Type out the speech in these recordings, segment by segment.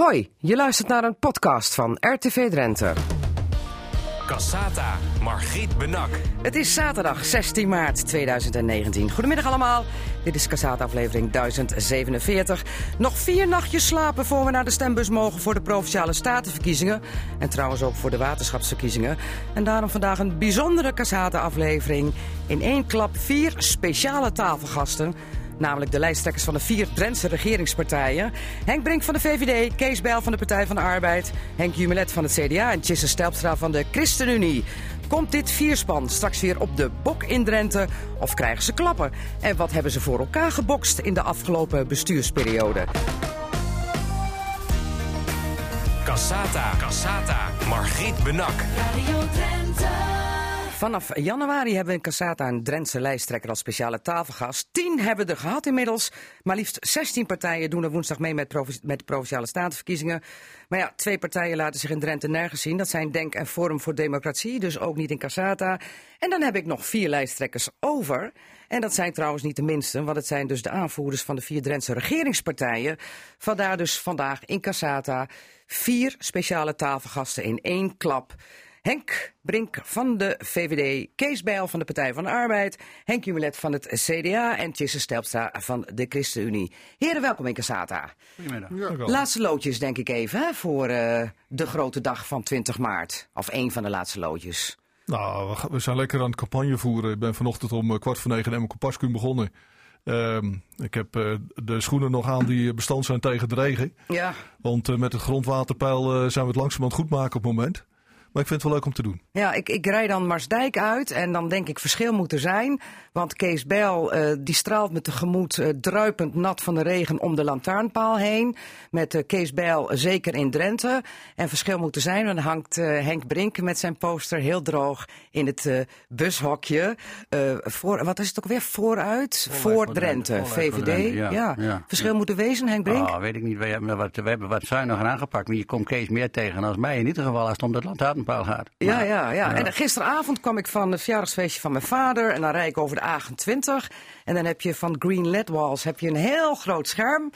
Hoi, je luistert naar een podcast van RTV Drenthe. Cassata, Margriet Benak. Het is zaterdag 16 maart 2019. Goedemiddag allemaal. Dit is Cassata aflevering 1047. Nog vier nachtjes slapen voor we naar de stembus mogen voor de Provinciale Statenverkiezingen. En trouwens ook voor de waterschapsverkiezingen. En daarom vandaag een bijzondere Cassata aflevering. In één klap vier speciale tafelgasten. Namelijk de lijsttrekkers van de vier Drentse regeringspartijen. Henk Brink van de VVD, Kees Bijl van de Partij van de Arbeid... Henk Jumelet van het CDA en Tjisse Stelpstra van de ChristenUnie. Komt dit vierspan straks weer op de bok in Drenthe of krijgen ze klappen? En wat hebben ze voor elkaar gebokst in de afgelopen bestuursperiode? Cassata, Cassata, Margriet Benak. Radio Drenthe. Vanaf januari hebben we in Cassata een Drentse lijsttrekker als speciale tafelgast. Tien hebben we er gehad inmiddels. Maar liefst 16 partijen doen er woensdag mee met, met de Provinciale Statenverkiezingen. Maar ja, twee partijen laten zich in Drenthe nergens zien. Dat zijn Denk en Forum voor Democratie, dus ook niet in Cassata. En dan heb ik nog vier lijsttrekkers over. En dat zijn trouwens niet de minste, want het zijn dus de aanvoerders van de vier Drentse regeringspartijen. Vandaar dus vandaag in Cassata vier speciale tafelgasten in één klap. Henk Brink van de VVD, Kees Bijl van de Partij van de Arbeid, Henk Jumelet van het CDA en Tjisse Stelpstra van de ChristenUnie. Heren, welkom in Cassata. Goedemiddag. Laatste loodjes denk ik even hè, voor eh, de grote dag van 20 maart. Of één van de laatste loodjes. Nou, we, zijn lekker aan het campagne voeren. Ik ben vanochtend om eh, kwart voor negen in Emmerke Pascuum begonnen. Ehm, ik heb eh, de schoenen nog aan die bestand zijn tegen de regen. Ja, Want met het grondwaterpeil eh, zijn we het langzamerhand goed maken op het moment. Maar ik vind het wel leuk om te doen. Ja, ik, ik rij dan Marsdijk uit en dan denk ik verschil moet er zijn. Want Kees Bel eh, die straalt me tegemoet eh, druipend nat van de regen om de lantaarnpaal heen. Met eh, Kees Bel zeker in Drenthe. En verschil moet er zijn, want dan hangt eh, Henk Brink met zijn poster heel droog in het eh, bushokje. Eh, voor, wat is het ook weer? Vooruit? voor, voor Drenthe, Drenthe, vooruit voor VVD. Drenthe, ja, ja. Verschil moet er wezen, Henk Brink? Ah, weet ik niet. We hebben wat, we hebben wat zuiniger aangepakt. Maar je komt Kees meer tegen als mij. In ieder geval als het om Ja, Maar- ja, ja. En gisteravond kwam ik van het verjaardagsfeestje van mijn vader. En dan rijd ik over de A28. En dan heb je van Green LED Walls heb je een heel groot scherm.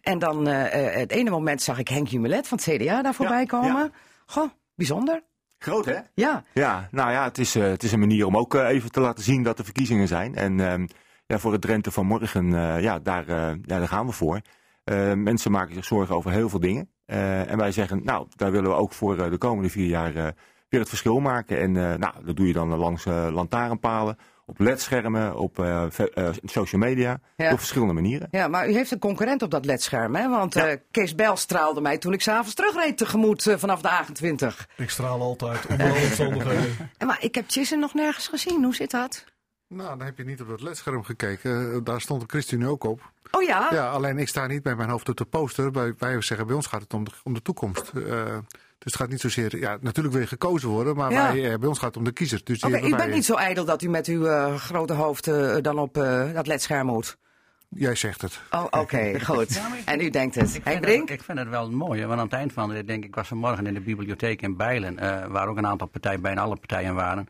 En dan eh, eh, het ene moment zag ik Henk Jumelet van het CDA daar voorbij komen. Goh, bijzonder. Groot, hè? Ja, Ja, nou ja, het is, eh, het is een manier om ook eh, even te laten zien dat er verkiezingen zijn. En ehm, ja, voor het Drenthe van morgen, eh, ja, daar, eh, ja, daar gaan we voor. Eh, mensen maken zich zorgen over heel veel dingen. Eh, en wij zeggen, nou, daar willen we ook voor eh, de komende vier jaar eh, weer het verschil maken. En eh, nou, dat doe je dan langs eh, lantaarnpalen, op ledschermen, op eh, eh, social media, Ja. op verschillende manieren. ja, maar u heeft een concurrent op dat ledscherm, hè? Want Ja. eh, Kees Bel straalde mij toen ik s'avonds terugreed tegemoet vanaf de A28. Ik straal altijd onder alle omstandigheden. En maar ik heb Tjissen nog nergens gezien. Hoe zit dat? Nou, dan heb je niet op dat ledscherm gekeken. Eh, Daar stond de ChristenUnie ook op. Oh ja? Ja, alleen ik sta niet met mijn hoofd op de poster. Bij, wij zeggen, bij ons gaat het om de, om de toekomst. Eh, dus het gaat niet zozeer... Ja, natuurlijk wil je gekozen worden, maar Ja. wij, eh, bij ons gaat het om de kiezer. Dus hebben u bent niet zo ijdel dat u met uw eh, grote hoofd dan op eh, dat ledscherm moet. Jij zegt het. Oh, oké, goed. En u denkt het. Ik vind, Brink? het, ik vind het wel mooi, want aan het eind van de denk ik, was vanmorgen in de bibliotheek in Bijlen, eh, waar ook een aantal partijen, bijna alle partijen waren.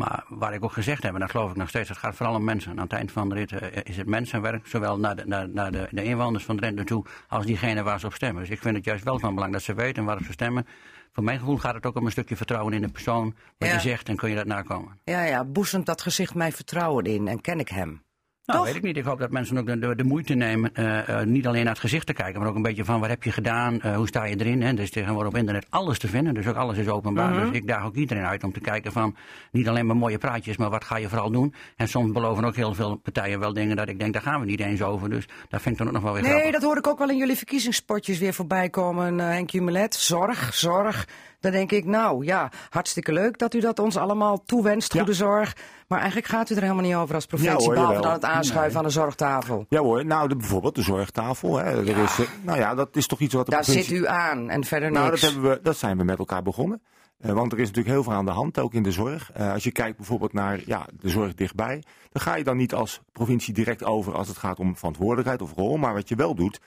Maar waar ik ook gezegd heb, en dat geloof ik nog steeds, het gaat vooral om mensen. Aan het eind van de rit eh, is het mensenwerk, zowel naar, de, naar, naar de, de inwoners van Drenthe toe, als diegene waar ze op stemmen. Dus ik vind het juist wel van belang dat ze weten waarop ze stemmen. Voor mijn gevoel gaat het ook om een stukje vertrouwen in de persoon, wat Ja. je zegt, en kun je dat nakomen. Ja, ja, boezemt dat gezicht mij vertrouwen in en ken ik hem. Nou, Toch? weet ik niet. Ik hoop dat mensen ook de, de, de moeite nemen, eh, eh, niet alleen naar het gezicht te kijken, maar ook een beetje van wat heb je gedaan, eh, hoe sta je erin. Hè? Er is tegenwoordig op internet alles te vinden, dus ook alles is openbaar. Mhm. Dus ik daag ook iedereen uit om te kijken van niet alleen maar mooie praatjes, maar wat ga je vooral doen. En soms beloven ook heel veel partijen wel dingen dat ik denk, daar gaan we niet eens over. Dus dat vind ik dan ook nog wel weer Nee, grappig. dat hoor ik ook wel in jullie verkiezingspotjes weer voorbij komen, Henk Jumelet. Zorg, zorg. Dan denk ik, nou ja, hartstikke leuk dat u dat ons allemaal toewenst, goede zorg. Maar eigenlijk gaat u er helemaal niet over als provincie, Ja behalve dan het aanschuiven aan de zorgtafel. Ja hoor, nou de, bijvoorbeeld de zorgtafel. Hè. Er Is, eh, nou ja, dat is toch iets wat de Daar provincie... zit u aan en verder Nou, niks. dat, hebben we, dat zijn we met elkaar begonnen. Eh, want er is natuurlijk heel veel aan de hand, ook in de zorg. Eh, als je kijkt bijvoorbeeld naar ja, de zorg dichtbij, dan ga je dan niet als provincie direct over als het gaat om verantwoordelijkheid of rol. Maar wat je wel doet,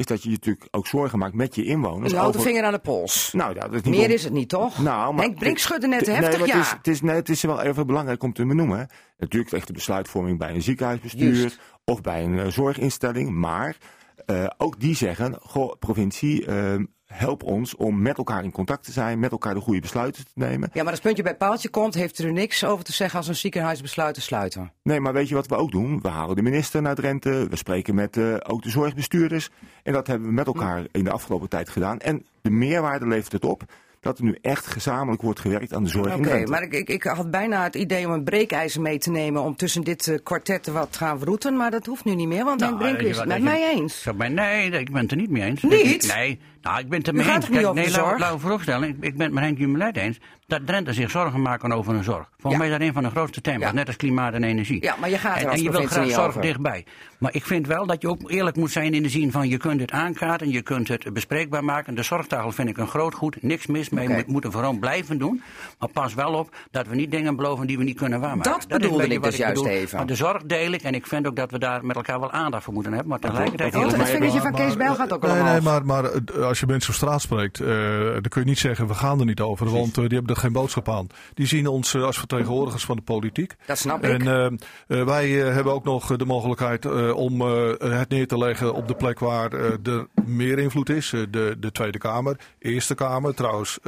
is dat je je natuurlijk ook zorgen maakt met je inwoners. U houdt de vinger aan de pols. Nou, ja, dat is niet Meer om- is het niet, toch? Nou, maar Henk Brink schudde net Nee, heftig ja. Het is, het, is, nee, het is wel even belangrijk om te benoemen. Natuurlijk echt de besluitvorming bij een ziekenhuisbestuur of bij een eh, zorginstelling. Maar eh, ook die zeggen, goh, provincie, eh, help ons om met elkaar in contact te zijn, met elkaar de goede besluiten te nemen. Ja, maar als puntje bij paaltje komt, heeft er niks over te zeggen als een ziekenhuis besluit te sluiten. Nee, maar weet je wat we ook doen? We halen de minister naar Drenthe, we spreken met uh, ook de zorgbestuurders. En dat hebben we met elkaar in de afgelopen tijd gedaan. En de meerwaarde levert het op dat er nu echt gezamenlijk wordt gewerkt aan de zorg Oké, okay, maar ik, ik, ik, had bijna het idee om een breekijzer mee te nemen om tussen dit uh, kwartet wat te gaan verroeten, maar dat hoeft nu niet meer, want nou, Henk Brink is het met mij eens. Nee, ik ben het er niet mee eens. Niet? Nee, nou, ik ben het er mee gaat eens. nee, laat, laat me voorstellen, ik, ik ben het met Henk Jumelet eens dat Drenthe zich zorgen maken over hun zorg. Volgens Ja. mij is dat een van de grootste thema's, Ja. net als klimaat en energie. Ja, maar je gaat er en, als en je wil graag zorg over. dichtbij. Maar ik vind wel dat je ook eerlijk moet zijn in de zin van je kunt het aankaarten, je kunt het bespreekbaar maken. De zorgtafel vind ik een groot goed, niks mis mee. Oké. We moeten vooral blijven doen. Maar pas wel op dat we niet dingen beloven die we niet kunnen waarmaken. Dat is bedoelde ik dus juist bedoel. even. Maar de zorg deel ik en ik vind ook dat we daar met elkaar wel aandacht voor moeten hebben. Maar tegelijkertijd... Oh, het mij vingertje van Kees Bijl gaat ook nee, allemaal. nee, maar, maar eh, als je mensen op straat spreekt, eh, dan kun je niet zeggen we gaan er niet over, want eh, die hebben er geen boodschap aan. Die zien ons eh, als vertegenwoordigers van de politiek. Dat snap ik. En wij hebben ook nog de mogelijkheid om het neer te leggen op de plek waar er meer invloed is. De, de Tweede Kamer, Eerste Kamer. Trouwens,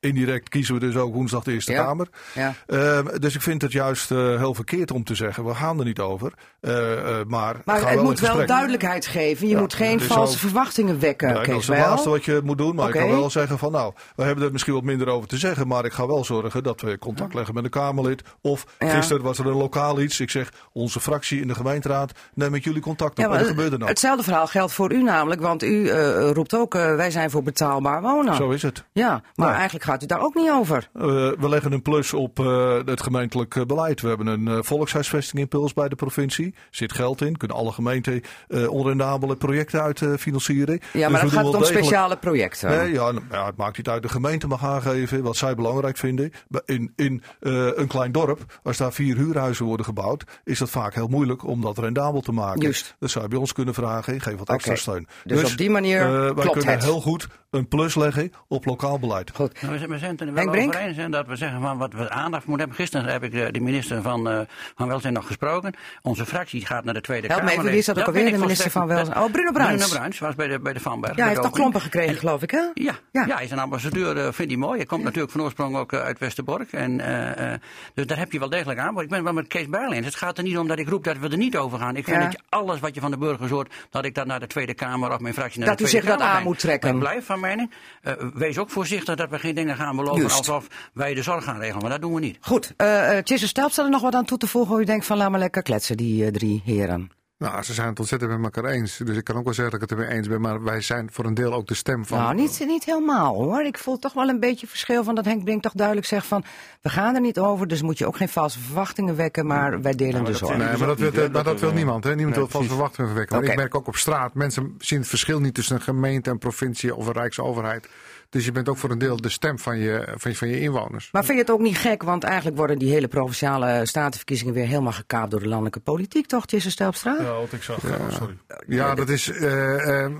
indirect kiezen we dus ook woensdag de Eerste Ja. Kamer. Ja. Ehm, dus ik vind het juist eh, heel verkeerd om te zeggen we gaan er niet over. Eh, eh, maar Maar het wel moet wel duidelijkheid geven. Je moet geen valse verwachtingen wekken, Nee, dat is het laatste wat je moet doen. Maar ik kan wel zeggen van nou, we hebben er misschien wat minder over te zeggen. Maar ik ga wel zorgen dat we contact leggen met een Kamerlid. Of gisteren was er een lokaal iets. Ik zeg, onze fractie in de gemeenteraad neemt met jullie contact op. En dat gebeurde nou. hetzelfde verhaal geldt voor u namelijk, want u roept ook wij zijn voor betaalbaar wonen. Zo is het. Ja, maar Nou. eigenlijk gaat u daar ook niet over. Eh, we leggen een plus op eh, het gemeentelijk eh, beleid. We hebben een volkshuisvesting impuls bij de provincie. Zit geld in. Kunnen alle gemeenten eh onrendabele projecten uit eh, financieren. Ja, Dus maar we dan gaat het om degelijk- speciale projecten. Nee, ja, nou, ja, het maakt niet uit. De gemeente mag aangeven wat zij belangrijk vinden. In, in eh, een klein dorp, als daar vier huurhuizen worden gebouwd, is dat vaak heel moeilijk om dat rendabel te maken. Juist. Dat zou je bij ons kunnen vragen. Geef wat extra steun. Dus op die manier wij klopt kunnen het. heel goed een plus leggen op lokaal beleid. Goed. Nou, we zijn- we zijn het er wel Henk Brink? over eens hè, dat we zeggen van wat we aandacht moeten hebben. Gisteren heb ik de, de minister van, eh, van Welzijn nog gesproken. Onze fractie gaat naar de Tweede Help me Kamer. even, wie is dat ook vind alweer, de minister van Welzijn? Oh, Bruno Bruins. Bruno Bruins was bij de, bij de Vanberg. Ja, hij heeft toch klompen gekregen, En- geloof ik, hè? Ja, Ja. ja. hij is een ambassadeur, eh, vindt hij mooi. Hij komt natuurlijk van oorsprong ook eh, uit Westerbork. En, eh, eh, dus daar heb je wel degelijk aan. Maar ik ben wel met Kees Bijl eens. Het gaat er niet om dat ik roep dat we er niet over gaan. Ik vind dat je alles wat je van de burgers hoort, dat ik dat naar de Tweede Kamer of mijn fractie naar Dat de u Tweede zich dat Kamer aan breng. moet trekken. Ik blijf van mening. eh, wees ook voorzichtig dat we geen dingen gaan beloven alsof wij de zorg gaan regelen. Maar dat doen we niet. Goed, eh uh, Tjisse Stelp, staat er nog wat aan toe te voegen? hoe U denkt van laat maar lekker kletsen, die eh, drie heren. Nou, ze zijn het ontzettend met elkaar eens. Dus ik kan ook wel zeggen dat ik het ermee eens ben. Maar wij zijn voor een deel ook de stem van. Nou, niet, niet helemaal hoor. Ik voel toch wel een beetje verschil van dat Henk Brink toch duidelijk zegt van... we gaan er niet over, dus moet je ook geen valse verwachtingen wekken... maar wij delen de dat zorg. Nee, dus maar dat, wil, dat dat wil niemand. Hè? Niemand nee, wil valse verwachtingen verwekken. Maar ik merk ook op straat, mensen zien het verschil niet tussen een gemeente, een provincie of een rijksoverheid. Dus je bent ook voor een deel de stem van je, van je, van je inwoners. Maar vind je het ook niet gek, want eigenlijk worden die hele provinciale statenverkiezingen... weer helemaal gekaapt door de landelijke politiek, toch, Tjisse Stelpstra? Ja, wat ik zag. Ja. Sorry. Ja, dat is, eh, eh,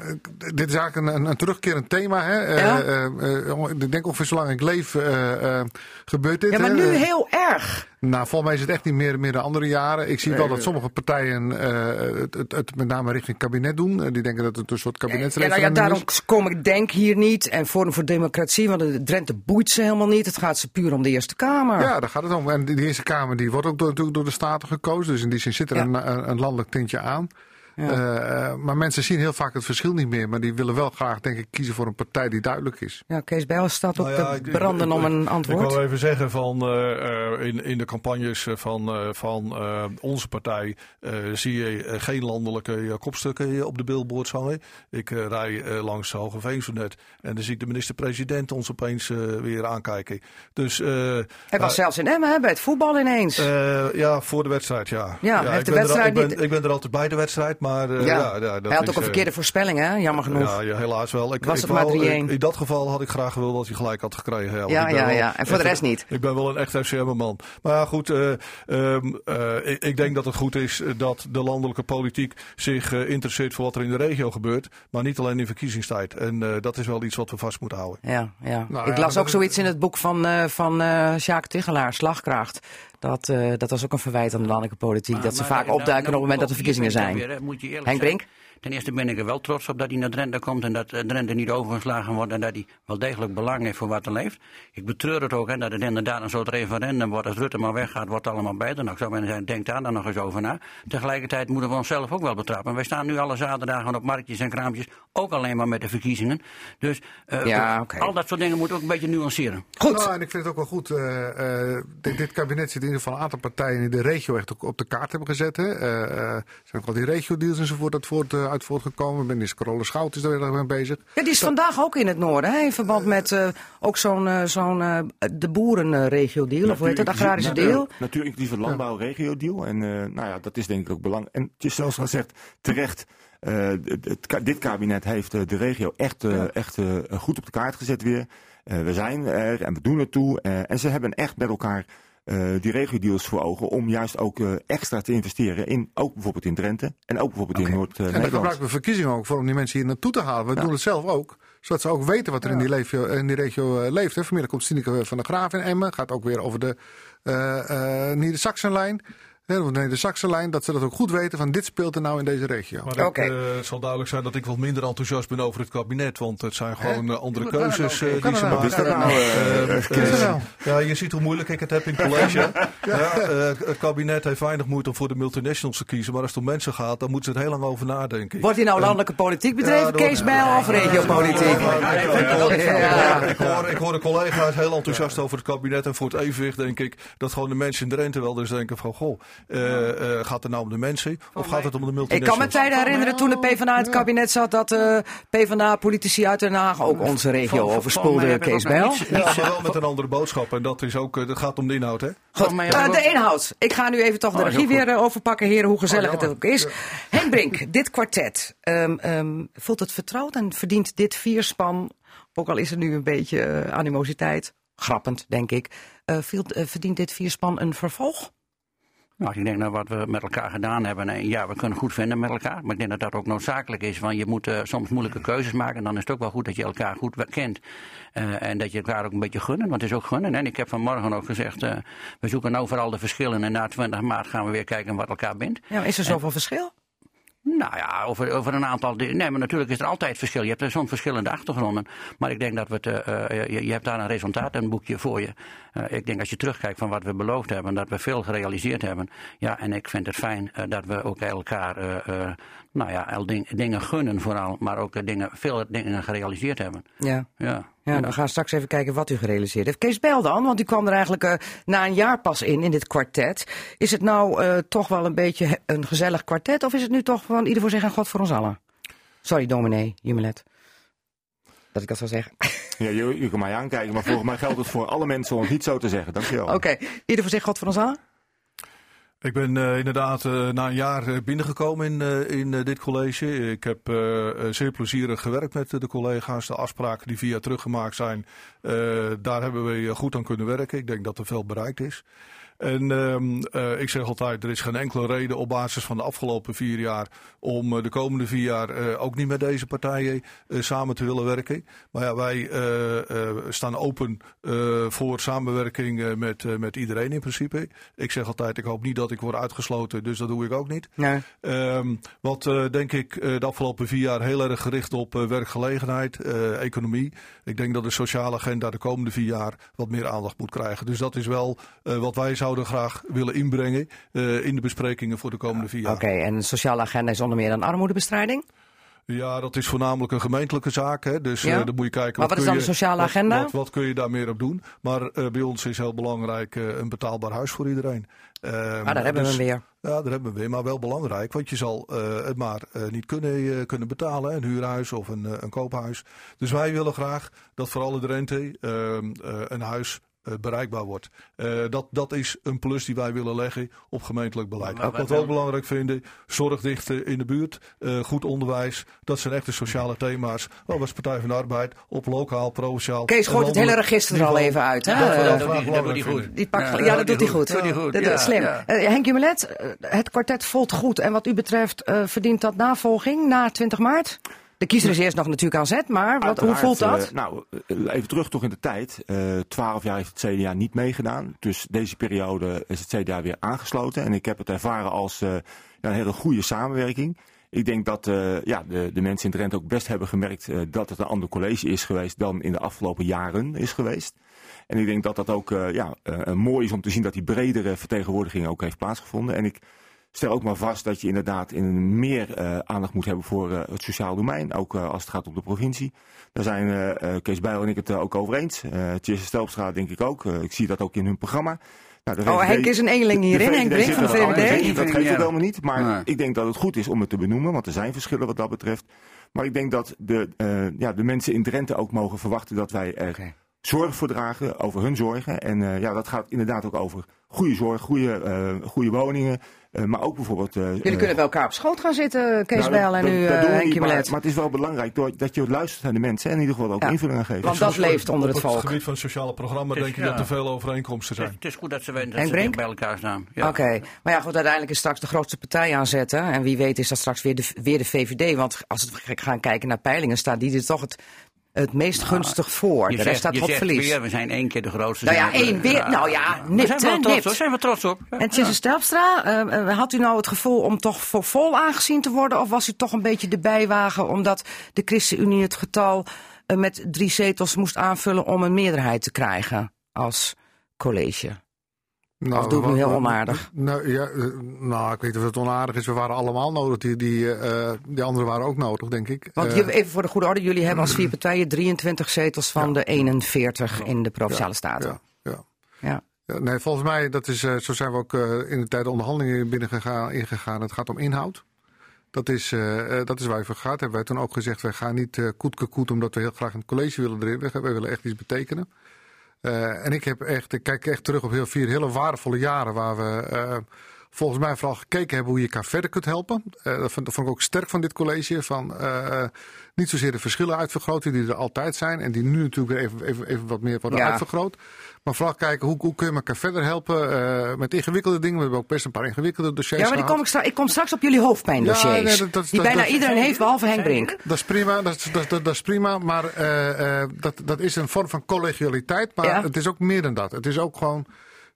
dit is eigenlijk een, een, een terugkerend thema. Hè? Eh, Ja? eh, ik denk ongeveer zolang ik leef gebeurt dit. Ja, maar hè? nu heel erg. Nou, volgens mij is het echt niet meer, meer de andere jaren. Ik zie wel dat sommige partijen eh, het, het, het met name richting kabinet doen. Eh, die denken dat het een soort Ja, nou kabinetsreferendum ja, daarom is. kom ik denk hier niet. En Forum voor Democratie, want de Drenthe boeit ze helemaal niet. Het gaat ze puur om de Eerste Kamer. Ja, daar gaat het om. En die, Eerste Kamer die wordt ook door, natuurlijk door de Staten gekozen. Dus in die zin zit er Ja. een, een landelijk tintje aan. Ja. Eh, maar mensen zien heel vaak het verschil niet meer. Maar die willen wel graag, denk ik, kiezen voor een partij die duidelijk is. Ja, Kees Bijl staat op Nou ja, ik- ik- branden ik- om een Ik antwoord. wil even zeggen van eh, eh, in, in de campagnes eh, van, eh, van eh, onze partij eh, zie je eh, geen landelijke eh, kopstukken op de billboards hangen. Ik eh, rij eh, langs Hogeveen zo net en dan zie ik de minister-president ons opeens eh, weer aankijken. Dus eh, Hij was eh, zelfs in Emmen, hè, bij het voetbal ineens. eh, ja, voor de wedstrijd, ja. Ja, heeft ik de ben er wedstrijd ik, ben, niet- ik ben er altijd bij de wedstrijd, maar eh, ja. ja, dat Hij had is, ook een eh, verkeerde voorspelling, hè? Jammer genoeg. ja, helaas wel. Ik, Was ik het maar wou- 3-1. in, dat geval had ik graag gewild dat hij gelijk had gekregen. Ja, Ja, ja, wel ja. En voor de rest niet. Ik ben wel een echt FCM-man. Maar ja, goed, eh, ehm, eh, ik, ik denk dat het goed is dat de landelijke politiek zich interesseert voor wat er in de regio gebeurt. Maar niet alleen in verkiezingstijd. En dat is wel iets wat we vast moeten houden. Ja, ja. Nou ik las ook zoiets in het boek van, van Sjaak Tigelaar, Slagkracht. Dat, eh, dat was ook een verwijt aan de landelijke politiek. Maar- dat ze vaak dan- opduiken dan op het moment dat er verkiezingen zijn. weer, Henk zeggen. Brink? Ten eerste ben ik er wel trots op dat hij naar Drenthe komt en dat eh, Drenthe niet overgeslagen wordt en dat hij wel degelijk belang heeft voor wat er leeft. Ik betreur het ook hè, dat het inderdaad een soort referendum wordt. Als Rutte maar weggaat, wordt het allemaal beter. Nou, ik zou bijna zeggen, denk daar dan nog eens over na. Tegelijkertijd moeten we onszelf ook wel betrappen. Wij staan nu alle zaterdagen op marktjes en kraampjes, ook alleen maar met de verkiezingen. Dus eh, Ja, oké. al dat soort dingen moeten ook een beetje nuanceren. Goed. Nou, en ik vind het ook wel goed. eh, eh, dit, dit kabinet zit in ieder geval een aantal partijen die de regio echt ook op de kaart hebben gezet. Hè. Eh, eh, er zijn ook al die regio-deals enzovoort uit, voort, eh, uit voortgekomen. Minister Carola Schout is daar weer mee bezig. Ja, die is vandaag ook in het noorden, hè, in verband met eh, ook zo'n eh, zo'n eh, de boerenregio-deal, of hoe heet dat, agrarische deal. Natuurlijk die van landbouw-regio-deal. En eh, nou ja, dat is denk ik ook belangrijk. En het is zoals gezegd, terecht. eh, het, dit kabinet heeft eh, de regio echt, eh, echt eh, goed op de kaart gezet weer. Eh, we zijn er en we doen het toe. Eh, en ze hebben echt met elkaar eh, die regio-deals voor ogen om juist ook eh, extra te investeren in, ook bijvoorbeeld in Drenthe en ook bijvoorbeeld in En daar Noord-Nederland. gebruiken we verkiezingen ook voor om die mensen hier naartoe te halen. We doen het zelf ook. Zodat ze ook weten wat er in die, regio, in die regio eh, leeft. Hè. Vanmiddag komt Sineke van der Graaf in Emmen. Gaat ook weer over de uh, Nieder-Saxenlijn. De Saxenlijn, dat ze dat ook goed weten van dit speelt er nou in deze regio. Maar Oké. ik, eh, het zal duidelijk zijn dat ik wat minder enthousiast ben over het kabinet. Want het zijn gewoon eh, andere dat keuzes nou? eh, die ze nou? maken. Nou, Is dat nou? Ja, je ziet hoe moeilijk ik het heb in het college. ja, het kabinet heeft weinig moeite om voor de multinationals te kiezen. Maar als het om mensen gaat, dan moeten ze er heel lang over nadenken. Wordt hier nou landelijke politiek bedreven, Kees Bijl, of regiopolitiek? Ik hoor, ik hoor de collega's heel enthousiast over het kabinet. En voor het evenwicht denk ik dat gewoon de mensen in Drenthe wel eens denken van... Goh, gaat het nou om de mensen of gaat het om de Ik multinationals? kan me tijden herinneren toen de PvdA in het kabinet zat dat eh PvdA-politici uit Den Haag ook onze regio overspoelden, ik Kees Bijl. iets- Ja, maar wel met een andere boodschap. En dat, is ook, eh, dat gaat om de inhoud, hè? Goed, eh, de inhoud. Ik ga nu even toch de Oh, regie weer eh, overpakken, heren, hoe gezellig Oh, het ook is. Henk Brink, dit kwartet, ehm, ehm, voelt het vertrouwd en verdient dit vierspan, ook al is er nu een beetje eh, animositeit, grappend denk ik, eh, eh, verdient dit vierspan een vervolg? Nou, ik denk dat wat we met elkaar gedaan hebben, en ja, we kunnen goed vinden met elkaar. Maar ik denk dat dat ook noodzakelijk is. Want je moet eh, soms moeilijke keuzes maken. En dan is het ook wel goed dat je elkaar goed kent. Eh, en dat je elkaar ook een beetje gunnen. Want het is ook gunnen. En ik heb vanmorgen ook gezegd, eh, we zoeken nou vooral de verschillen. En na 20 maart gaan we weer kijken wat elkaar bindt. Ja, is er zoveel verschil? Nou ja, over, over een aantal dingen. Nee, maar natuurlijk is er altijd verschil. Je hebt soms verschillende achtergronden. Maar ik denk dat we het. eh, eh, je, je hebt daar een resultaat, een boekje voor je. Eh, ik denk als je terugkijkt van wat we beloofd hebben, dat we veel gerealiseerd hebben. Ja, en ik vind het fijn dat we ook elkaar. Nou ja, ding- dingen gunnen vooral. Maar ook eh, dingen, veel dingen gerealiseerd hebben. Ja. Ja. Ja, dan gaan we straks even kijken wat u gerealiseerd heeft. Kees Bijl dan, want u kwam er eigenlijk eh, na een jaar pas in, in dit kwartet. Is het nou eh, toch wel een beetje een gezellig kwartet? Of is het nu toch van ieder voor zich en God voor ons allen? Sorry, dominee, Jumelet. Dat ik dat zou zeggen. Ja, je, je kan mij aankijken, maar volgens mij geldt het voor alle mensen om het niet zo te zeggen. Dankjewel. Oké, ieder voor zich, God voor ons allen? Ik ben eh, inderdaad eh, na een jaar eh, binnengekomen in, in dit college. Ik heb zeer plezierig gewerkt met de collega's. De afspraken die via teruggemaakt zijn, daar hebben we goed aan kunnen werken. Ik denk dat er veel bereikt is. En ehm, eh, ik zeg altijd, er is geen enkele reden op basis van de afgelopen vier jaar om eh, de komende vier jaar eh, ook niet met deze partijen samen te willen werken. Maar ja, wij staan open voor samenwerking met, met iedereen in principe. Ik zeg altijd, ik hoop niet dat ik word uitgesloten, dus dat doe ik ook niet. Nee. Ehm, wat denk ik de afgelopen vier jaar heel erg gericht op werkgelegenheid, economie. Ik denk dat de sociale agenda de komende vier jaar wat meer aandacht moet krijgen. Dus dat is wel wat wij zouden graag willen inbrengen eh, in de besprekingen voor de komende vier jaar. Oké, en de sociale agenda is onder meer dan armoedebestrijding? Ja, dat is voornamelijk een gemeentelijke zaak. Hè? Dus Ja. eh, dan moet je kijken. Maar wat is dan de sociale agenda? Wat, wat kun je daar meer op doen? Maar eh, bij ons is heel belangrijk een betaalbaar huis voor iedereen. Ehm, Ah, daar hebben we dus- hem weer. Ja, daar hebben we weer. Maar wel belangrijk, want je zal het maar niet kunnen, kunnen betalen. Een huurhuis of een, een koophuis. Dus wij willen graag dat voor alle Drenthe ehm, eh, een huis bereikbaar wordt. Eh, dat, dat is een plus die wij willen leggen op gemeentelijk beleid. Maar Ook wat we ook wel- belangrijk vinden, zorgdichten in de buurt, eh, goed onderwijs. Dat zijn echte sociale thema's. Wel als Partij van de Arbeid, op lokaal, provinciaal. Kees gooit het hele register er al even uit. Hè? Dat Eh, doet hij- goed. Die pakt, ja, dat doet hij goed. Slim. ja. Eh, Henk Jumelet, eh, het kwartet voelt goed. En wat u betreft, eh, verdient dat navolging na 20 maart? De kiezer is eerst nog natuurlijk aan zet, maar wat, hoe voelt dat? eh, nou, eh, even terug toch in de tijd. Eh, Twaalf jaar heeft het CDA niet meegedaan. Dus deze periode is het CDA weer aangesloten. En ik heb het ervaren als een hele goede samenwerking. Ik denk dat ja, de, de mensen in Drenthe ook best hebben gemerkt dat het een ander college is geweest dan in de afgelopen jaren is geweest. En ik denk dat dat ook ja, mooi is om te zien dat die bredere vertegenwoordiging ook heeft plaatsgevonden. En ik stel ook maar vast dat je inderdaad in meer eh, aandacht moet hebben voor eh, het sociaal domein. Ook eh, als het gaat om de provincie. Daar zijn eh, eh, Kees Bijl en ik het ook over eens. Uh, Tjesse Stelpstra denk ik ook. Ik zie dat ook in hun programma. Nou, de Oh, Henk is een eenling hierin, Henk Brink van de VVD. Dat geeft ook helemaal niet. Maar Nee. ik denk dat het goed is om het te benoemen. Want er zijn verschillen wat dat betreft. Maar ik denk dat de, eh, ja, de mensen in Drenthe ook mogen verwachten dat wij er. Zorg voor dragen. Over hun zorgen. En eh, ja, dat gaat inderdaad ook over goede zorg, goede, eh, goede woningen. eh, maar ook bijvoorbeeld... eh, Jullie kunnen bij elkaar op schoot gaan zitten, Kees nou, Bijl en dat- u, dat doen we niet, Henkie maar, het is wel belangrijk door, dat je luistert naar de mensen en in ieder geval ook Ja. invulling aan geeft. Want dat leeft onder het Op het volk. gebied van het sociale programma is- denk ik ja. dat er veel overeenkomsten Het, zijn. het is goed dat ze weten dat Henk ze bij elkaar staan. Ja. Oké, maar ja, goed, uiteindelijk is straks de grootste partij aanzetten. En wie weet is dat straks weer de, weer de VVD. Want als we gaan kijken naar peilingen, staat die er toch het, het meest gunstig voor. De rest staat je op zegt verlies. weer, we zijn één keer de grootste. Nou ja, we- één weer. Nou ja, We nipt, zijn hè, trots op. Zijn we trots op. Ja. En Tjesse Stelpstra, eh, eh, had u nou het gevoel om toch voor vol aangezien te worden? Of was u toch een beetje de bijwagen omdat de ChristenUnie het getal eh, met drie zetels moest aanvullen om een meerderheid te krijgen als college? Nou, Of doe ik nu wat- heel onaardig? Nou, ja, eh, nou, ik weet niet of het onaardig is. We waren allemaal nodig. Die, die, eh, die anderen waren ook nodig, denk ik. Want Eh, je- even voor de goede orde, jullie hebben als vier partijen 23 zetels van de 41 in de Provinciale Staten. ja, ja. Ja. Nee, volgens mij, dat is, zo zijn we ook in de tijd de onderhandelingen binnengegaan, ingegaan. Het gaat om inhoud. Dat is, dat is waar je voor gaat. Hebben wij toen ook gezegd, wij gaan niet eh koet koet omdat we heel graag het college willen erin. Wij willen echt iets betekenen. Eh, en ik heb echt, ik kijk echt terug op heel vier hele waardevolle jaren waar we eh, volgens mij vooral gekeken hebben hoe je elkaar verder kunt helpen. Eh, dat, vond, dat vond ik ook sterk van dit college. Van, eh, niet zozeer de verschillen uitvergroten die er altijd zijn en die nu natuurlijk weer even, even, even wat meer worden Ja. uitvergroot. Maar vooral kijken hoe, hoe kun je elkaar verder helpen eh, met ingewikkelde dingen. We hebben ook best een paar ingewikkelde dossiers Ja, maar die kom ik, straks, ik kom straks op jullie hoofdpijndossiers. Ja, nee, dat- dat- die dat- bijna dat- iedereen heeft, behalve Henk Brink. Dat is prima, dat is, dat, dat, dat is prima. Maar eh, eh, dat, dat is een vorm van collegialiteit. Maar Ja. het is ook meer dan dat. Het is ook gewoon,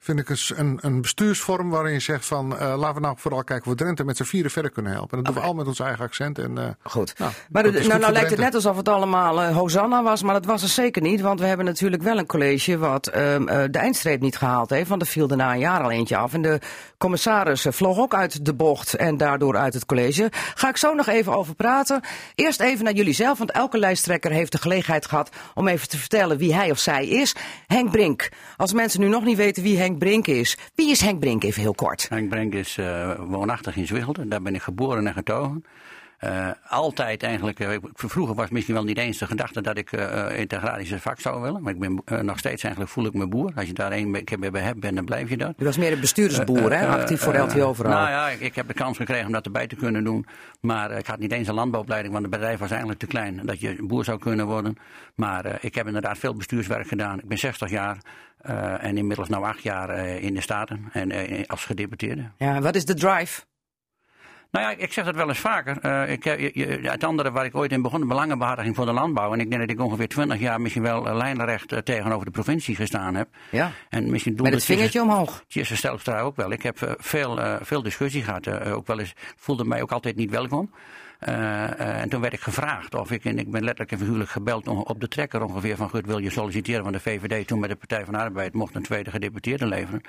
vind ik, een, een, een bestuursvorm waarin je zegt van... eh, laten we nou vooral kijken hoe we Drenthe met z'n vieren verder kunnen helpen. En dat doen we al met ons eigen accent. En, eh, Goed. Nou, maar de- nou, nou lijkt het net alsof het allemaal eh, Hosanna was, maar dat was het zeker niet. Want we hebben natuurlijk wel een college wat ehm, eh, de eindstreep niet gehaald heeft. Want er viel daarna een jaar al eentje af. En de commissaris vloog ook uit de bocht en daardoor uit het college. Ga ik zo nog even over praten. Eerst even naar jullie zelf, want elke lijsttrekker heeft de gelegenheid gehad om even te vertellen wie hij of zij is. Henk Brink. Als mensen nu nog niet weten wie Henk Brink is, wie is Henk Brink even heel kort? Henk Brink is eh, woonachtig in Zwichelde. Daar ben ik geboren en getogen. Eh, altijd eigenlijk, eh, vroeger was misschien wel niet eens de gedachte dat ik in het agrarische vak zou willen. Maar ik ben nog steeds eigenlijk, voel ik me boer. Als je daar één keer bij hebt bent, dan blijf je dat. U was meer een bestuurdersboer, hè? Actief voor LTO vooral. Nou ja, ik, ik heb de kans gekregen om dat erbij te kunnen doen. Maar ik had niet eens een landbouwopleiding, want het bedrijf was eigenlijk te klein. Dat je boer zou kunnen worden. Maar ik heb inderdaad veel bestuurswerk gedaan. Ik ben 60 jaar en inmiddels nu acht jaar in de Staten en als gedeputeerde. Ja, wat is de drive? Nou ja, ik zeg dat wel eens vaker. Eh, ik, eh, je- het andere waar ik ooit in begon, de belangenbehartiging voor de landbouw. En ik denk dat ik ongeveer 20 jaar misschien wel eh, lijnrecht tegenover de provincie gestaan heb. Ja. En misschien Met het vingertje omhoog. Tjesse Stelpstra ook wel. Ik heb veel, veel discussie gehad. eh, ook wel eens, voelde mij ook altijd niet welkom. En toen werd ik gevraagd of ik, en ik ben letterlijk en figuurlijk gebeld op de trekker ongeveer van Gut, wil je solliciteren van de VVD toen met de Partij van de Arbeid mocht een tweede gedeputeerde leveren.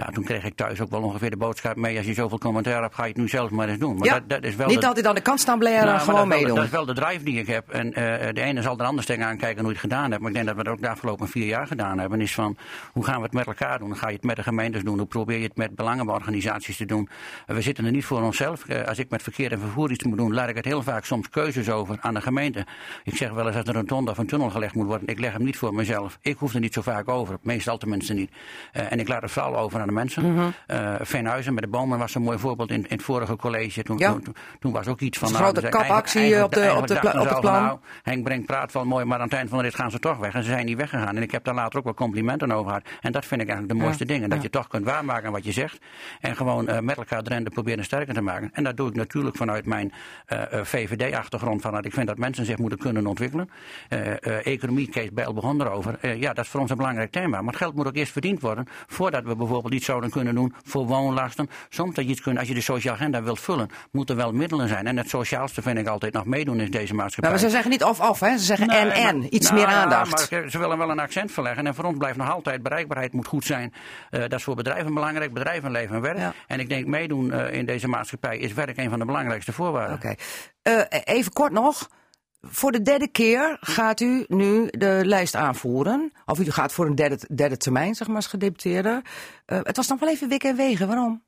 Ja, toen kreeg ik thuis ook wel ongeveer de boodschap mee, als je zoveel commentaar hebt, ga je het nu zelf maar eens doen. Maar ja, dat, dat is wel niet de- altijd aan de kant staan blaren, nou, maar gewoon dat meedoen. Dat is wel de drive die ik heb. En eh, de ene zal er anders tegen aankijken hoe je het gedaan hebt. Maar ik denk dat we dat ook de afgelopen vier jaar gedaan hebben. Is van, hoe gaan we het met elkaar doen? Ga je het met de gemeentes doen? Hoe probeer je het met belangenorganisaties te doen? Eh, we zitten er niet voor onszelf. Eh, als ik met verkeer en vervoer iets moet doen, laat ik het heel vaak soms keuzes over aan de gemeente. Ik zeg wel eens dat er een rotonde of een tunnel gelegd moet worden. Ik leg hem niet voor mezelf. Ik hoef er niet zo vaak over. Meestal tenminste niet. En ik laat het vooral over aan de mensen. Mhm. Eh, Veenhuizen met de bomen was een mooi voorbeeld in, in het vorige college. Toen, Ja. toen, toen was ook iets van... Nou, grote kapactie op de- op de op het al van, plan. nou, Henk Brink praat wel mooi, maar aan het eind van de rit gaan ze toch weg. En ze zijn niet weggegaan. En ik heb daar later ook wel complimenten over gehad. En dat vind ik eigenlijk de mooiste dingen. Dat ja. je toch kunt waarmaken wat je zegt. En gewoon eh, met elkaar Drenthe proberen sterker te maken. En dat doe ik natuurlijk vanuit mijn eh, VVD-achtergrond van dat ik vind dat mensen zich moeten kunnen ontwikkelen. Economie, Kees Bijl begon erover. Ja, dat is voor ons een belangrijk thema. Maar het geld moet ook eerst verdiend worden voordat we bijvoorbeeld iets zouden kunnen doen voor woonlasten. Soms dat je iets kunt, als je de sociale agenda wilt vullen, moeten er wel middelen zijn. En het sociaalste vind ik altijd nog meedoen in deze maatschappij. Nou, maar ze zeggen niet of-of, hè? Ze zeggen Nee, en-en. Iets nou meer ja, aandacht. maar ze willen wel een accent verleggen. En voor ons blijft nog altijd bereikbaarheid moet goed zijn. Eh, dat is voor bedrijven belangrijk. Bedrijven leven en werk. Ja. En ik denk meedoen eh, in deze maatschappij is werk een van de belangrijkste voorwaarden. Oké. Eh, even kort nog. Voor de derde keer gaat u nu de lijst aanvoeren. Of u gaat voor een derde, derde termijn, zeg maar, als gedeputeerde. Eh, het was nog wel even wikken en wegen. Waarom?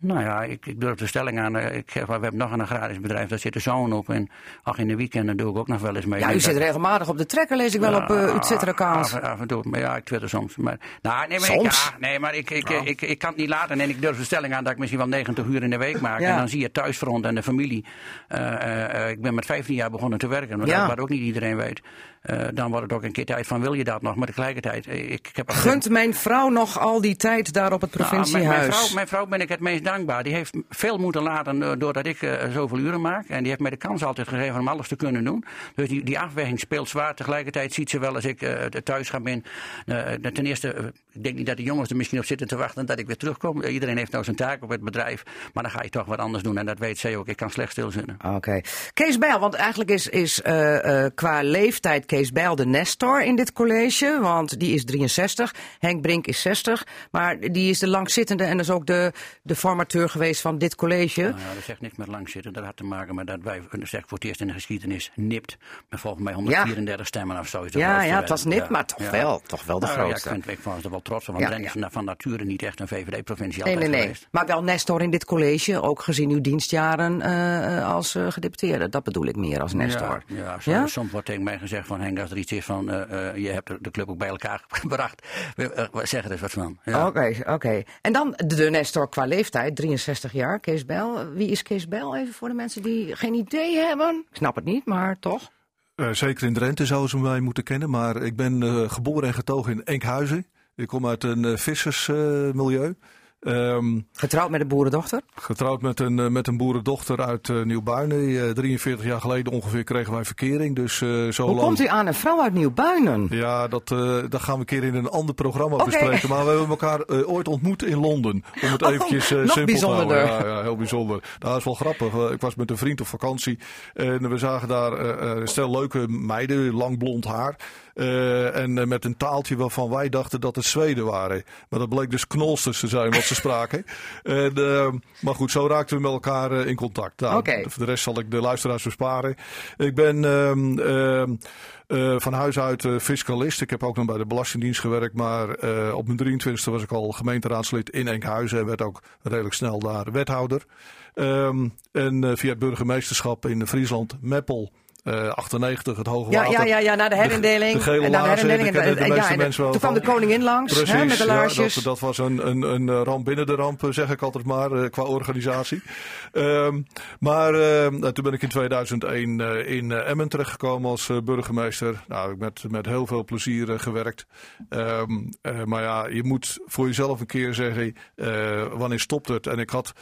Nou ja, ik, ik durf de stelling aan. eh, Ik zeg, we hebben nog een agrarisch bedrijf, daar zit de zoon op. En ach, in de weekenden doe ik ook nog wel eens mee. Ja, Ik u zit dat- regelmatig op de trekker, lees ik wel op eh, uw Twitter-account. Af, af en toe, maar ja, ik twitter soms. Maar, nou, nee, maar, ik, Soms? ja, nee, maar ik, ik, ik, ik, kan het niet laten. En ik durf de stelling aan dat ik misschien wel 90 uur in de week maak. Ja. En dan zie je het thuisfront en de familie. Eh, ik ben met 15 jaar begonnen te werken, maar dat wat ook niet iedereen weet. Eh, dan wordt het ook een keer tijd van, wil je dat nog? Maar tegelijkertijd, eh, ik, ik heb... Gunt mijn vrouw nog al die tijd daar op het Nou, mijn, provinciehuis? mijn, vrouw, mijn vrouw ben ik het meest dankbaar. Die heeft veel moeten laten eh, doordat ik eh, zoveel uren maak. En die heeft mij de kans altijd gegeven om alles te kunnen doen. Dus die, die afweging speelt zwaar. Tegelijkertijd ziet ze wel als ik thuis ga ben. ten eerste, ik denk niet dat de jongens er misschien op zitten te wachten dat ik weer terugkom. Iedereen heeft nou zijn taak op het bedrijf. Maar dan ga je toch wat anders doen. En dat weet zij ook. Ik kan slecht stilzitten. Oké. Kees Bijl, want eigenlijk is, is qua leeftijd Kees Bijl de Nestor in dit college. Want die is 63, Henk Brink is 60. Maar die is de langzittende en dus ook de, de formateur geweest van dit college. Nou ja, dat zegt niks met lang zitten. Dat had te maken met dat wij, dat zeg ik voor het eerst in de geschiedenis, nipt. Met volgens mij 134 stemmen of zo. Is de Ja, grootste ja, het was nipt, Ja, maar toch wel, toch wel de Nou, ja, grootste. ik, vind, er wel trots op. Want Drenthe is van nature niet echt een VVD-provincie Nee, nee, nee. geweest. Maar wel Nestor in dit college, ook gezien uw dienstjaren eh, eh, als eh, gedeputeerde. Dat bedoel ik meer als Nestor. Ja? soms wordt tegen mij gezegd van Henk, als er iets is van eh, eh, je hebt de club ook bij elkaar gebracht. We- eh, we zeg er eens wat van. Ja. Oké, oké. En dan de, Nestor qua leeftijd, 63 jaar, Kees Bijl. Wie is Kees Bijl even voor de mensen die geen idee hebben? Ik snap het niet, maar toch. Eh, zeker in Drenthe zouden ze mij moeten kennen. Maar ik ben eh, geboren en getogen in Enkhuizen. Ik kom uit een uh, vissersmilieu. Ehm, Getrouwd met een boerendochter? getrouwd met een, eh, met een boerendochter uit uh, Nieuwbuinen. Eh, 43 jaar geleden ongeveer kregen wij verkering. Dus, eh, zo Hoe lang... komt u aan een vrouw uit Nieuwbuinen? Ja, dat, uh, dat gaan we een keer in een ander programma bespreken. Maar we hebben elkaar uh, ooit ontmoet in Londen. Om het Oh, eventjes uh, nog simpel bijzonderder. te houden. Ja, ja, heel bijzonder. Dat is wel grappig. Uh, ik was met een vriend op vakantie. En we zagen daar uh, een stel leuke meiden, lang blond haar. Uh, en uh, met een taaltje waarvan wij dachten dat het Zweden waren. Maar dat bleek dus knolsters te zijn ze spraken. En, uh, maar goed, zo raakten we met elkaar in contact. Nou, okay. De rest zal ik de luisteraars besparen. Ik ben uh, van huis uit fiscalist. Ik heb ook nog bij de Belastingdienst gewerkt. Maar op mijn 23e was ik al gemeenteraadslid in Enkhuizen. En werd ook redelijk snel daar wethouder. Um, en via het burgemeesterschap in Friesland, Meppel. Uh, 98, het hoge ja, water. Ja, ja, ja, na de herindeling. De, de en na de laarzen, herindeling. de, de, de en, ja, mensen wel toen kwam van. de koningin langs Precies, hè, met de laarsjes. Ja, dat, dat, was een, een, een ramp binnen de ramp, zeg ik altijd maar, uh, qua organisatie. Um, maar uh, toen ben ik in 2001 uh, in Emmen terechtgekomen als burgemeester. Nou, ik met, met heel veel plezier gewerkt. Um, maar ja, je moet voor jezelf een keer zeggen, wanneer stopt het? En ik had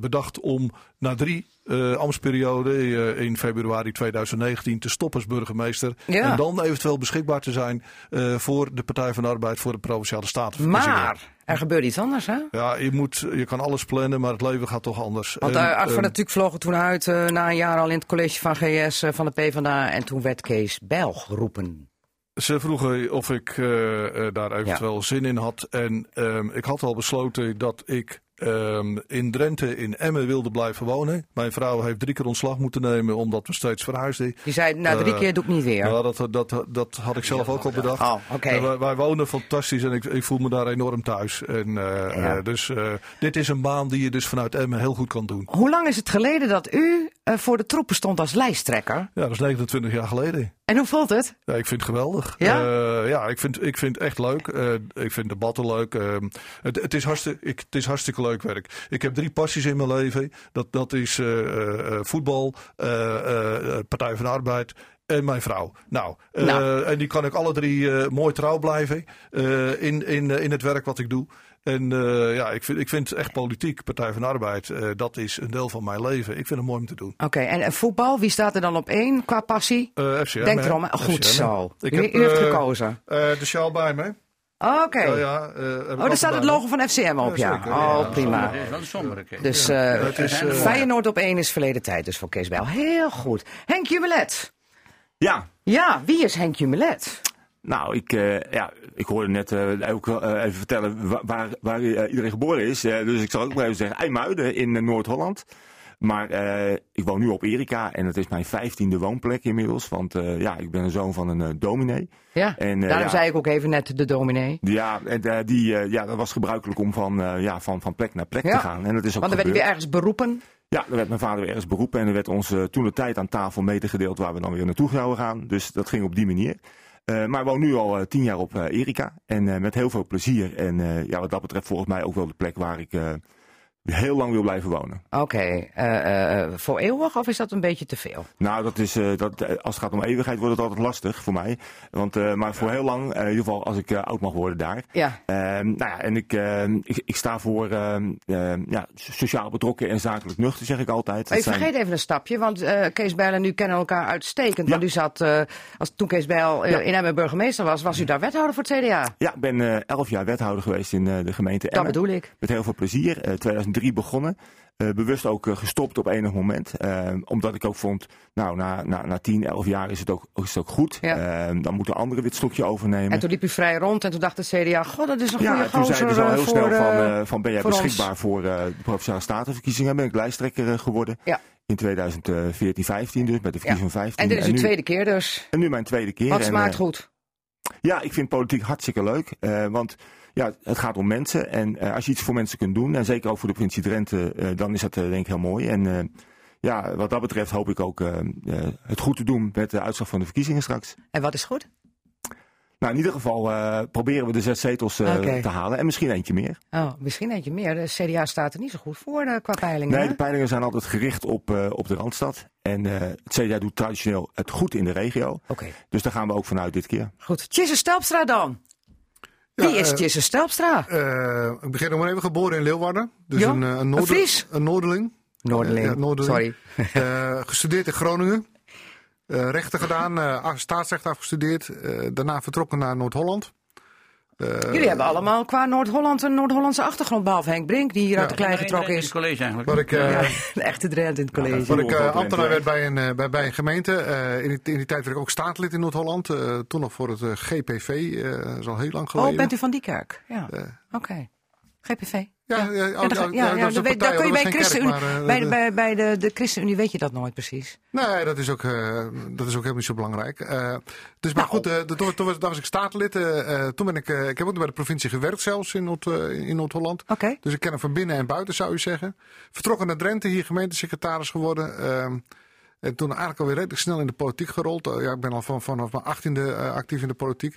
bedacht om na drie uh, ambtsperiode uh, in februari 2019 te stoppen als burgemeester. Ja. En dan eventueel beschikbaar te zijn voor de Partij van de Arbeid voor de Provinciale Staten. Maar er gebeurt iets anders, hè? Ja, je, moet, je kan alles plannen, maar het leven gaat toch anders. Want uh, Art van natuurlijk vloog er toen uit na een jaar al in het college van GS van de PvdA. En toen werd Kees Bijl geroepen. Ze vroegen of ik daar eventueel ja. zin in had. En um, ik had al besloten dat ik Um, in Drenthe, in Emmen wilde blijven wonen. Mijn vrouw heeft drie keer ontslag moeten nemen omdat we steeds verhuisden. Die zei, nou drie uh, keer doe ik niet weer. Ja, dat, dat, dat had ik zelf ook al bedacht. Oh, okay. wij, wij, wonen fantastisch en ik, ik, voel me daar enorm thuis. En, uh, ja. dus uh, dit is een baan die je dus vanuit Emmen heel goed kan doen. Hoe lang is het geleden dat u voor de troepen stond als lijsttrekker? Ja, dat is 29 jaar geleden. En hoe voelt het? Ja, ik vind het geweldig. Ja, uh, ja ik, vind, ik vind het echt leuk. Uh, ik vind debatten leuk. Uh, het, het, is hartstikke, ik, het is hartstikke leuk werk. Ik heb drie passies in mijn leven. Dat, dat is voetbal, Partij van de Arbeid En mijn vrouw. Nou, eh, Nou. en die kan ik alle drie eh, mooi trouw blijven eh, in, in, eh, in het werk wat ik doe. En eh, ja, ik vind, ik vind echt politiek, Partij van de Arbeid, eh, dat is een deel van mijn leven. Ik vind het mooi om te doen. Oké, en, en voetbal, wie staat er dan op één qua passie? Eh FCM, Denk erom, hè? goed FCM, zo. Ik U, heb, u heeft eh, gekozen. de sjaal bij me. Oké. Ja, eh, oh, daar staat het logo van FCM op, ja. Oh, prima. Dat is sombere keer. Dus eh het is, eh, Feyenoord op één is verleden tijd dus voor Kees Bijl. Heel goed. Henk Jumelet. Ja, Ja, wie is Henk Jumelet? Nou, ik, eh, ja, ik hoorde net eh, ook eh, even vertellen wa- waar, waar iedereen geboren is. Dus ik zal ook maar even zeggen, IJmuiden in Noord-Holland. Maar ik woon nu op Erika en het is mijn vijftiende woonplek inmiddels. Want ja, ik ben een zoon van een dominee. Ja, En, daarom ja. zei ik ook even net de dominee. Ja, en die, ja, dat was gebruikelijk om van, ja, van, van plek naar plek Ja. te gaan. En dat is ook Want dan werd hij gebeurd. weer ergens beroepen. Ja, er werd mijn vader weer ergens beroepen en er werd ons toen de tijd aan tafel medegedeeld waar we dan weer naartoe zouden gaan. Dus dat ging op die manier. Eh, maar woon nu al eh, tien jaar op eh, Erika en met heel veel plezier. En ja, wat dat betreft volgens mij ook wel de plek waar ik heel lang wil blijven wonen. Oké, eh, eh, eh, voor eeuwig of is dat een beetje te veel? Nou, dat is, dat, als het gaat om eeuwigheid wordt het altijd lastig voor mij. Want, maar voor heel lang, in ieder geval als ik oud mag worden daar. Ja. Ehm, nou ja, en ik, ehm, ik, ik, sta voor ehm, ja, sociaal betrokken en zakelijk nuchter, zeg ik altijd. Ik vergeet even een stapje, want Kees Bijl en u kennen elkaar uitstekend. Ja. Want u zat, als, toen Kees Bijl in Emmen burgemeester was, was u daar wethouder voor het CDA? Ja, ik ben elf jaar wethouder geweest in de gemeente Emmen. Dat bedoel ik. Met heel veel plezier. 2003 begonnen. Eh, bewust ook eh, gestopt op enig moment. Eh, omdat ik ook vond, nou, na, na, na 10, 11 jaar is het ook, is het ook goed. Ja. dan moeten anderen dit stokje overnemen. En toen liep u vrij rond en toen dacht de CDA, god, dat is een goede Ja, toen zeiden ze al heel snel van, van ben jij beschikbaar voor de Provinciale Statenverkiezingen. Ben ik lijsttrekker geworden. Ja. In 2014, 15 dus, met de verkiezing van 15. En dit is uw tweede keer dus. En nu mijn tweede keer. Wat smaakt goed? Ja, ik vind politiek hartstikke leuk. eh, want ja, het gaat om mensen. En eh, als je iets voor mensen kunt doen, en zeker ook voor de provincie Drenthe, eh, dan is dat denk ik heel mooi. En ja, wat dat betreft hoop ik ook het goed te doen met de uitslag van de verkiezingen straks. En wat is goed? Nou, in ieder geval eh, proberen we de zes zetels eh, te halen. En misschien eentje meer. Oh, misschien eentje meer. De CDA staat er niet zo goed voor eh, qua peilingen. Nee, de peilingen zijn altijd gericht op, eh, op de Randstad. En eh, het CDA doet traditioneel het goed in de regio. Oké, Dus daar gaan we ook vanuit dit keer. goed. Tjisse Stelpstra dan. Ja, Wie is eh, Tjisse Stelpstra? Ik begin nog maar even geboren in Leeuwarden. Dus een, eh, een, Noorder-? Een Noorderling. Noorderling. ja, Noorderling. Sorry. Eh, gestudeerd in Groningen. Eh, rechten gedaan, eh, staatsrecht afgestudeerd. eh, daarna vertrokken naar Noord-Holland. Eh, Jullie hebben allemaal qua Noord-Holland een Noord-Hollandse achtergrond, behalve Henk Brink, die hier uit de Ja. klei getrokken is. Het college eigenlijk. Waar ik, eh, Ja, echte Drent in het college. Waar ik eh, ambtenaar werd bij een, eh, bij, bij een gemeente. Eh, in, die, in die tijd werd ik ook staatslid in Noord-Holland. eh, toen nog voor het GPV. eh, dat is al heel lang geleden. Oh, bent u van die kerk? Ja. Eh, Oké. GPV. Ja, ja, oh, daar partij, daar kun je bij kerk, maar, eh, bij, de, dat- bij, bij de, de ChristenUnie weet je dat nooit precies. Nee, dat is ook, eh, dat is ook helemaal niet zo belangrijk. Eh, dus maar Nou. goed, eh, toen, toen was, daar was ik staatslid. eh, eh, toen ben ik, eh, ik heb ook bij de provincie gewerkt zelfs in, Noord, eh, in Noord-Holland. Dus ik ken hem van binnen en buiten zou je zeggen. Vertrokken naar Drenthe, hier gemeentesecretaris geworden. Ehm, en toen eigenlijk alweer redelijk snel in de politiek gerold. Eh, ja, ik ben al van, vanaf mijn achttiende eh, actief in de politiek.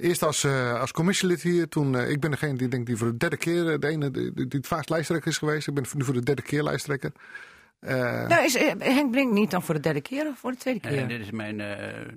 Eerst als, eh, als commissielid hier. Toen, eh, ik ben degene die, denk, die voor de derde keer, eh, de ene die, die het vaakst lijsttrekker is geweest. Ik ben nu voor de derde keer lijsttrekker. Eh, Nou, is eh, Henk Brink niet dan voor de derde keer of voor de tweede Nee, keer? dit is mijn. eh,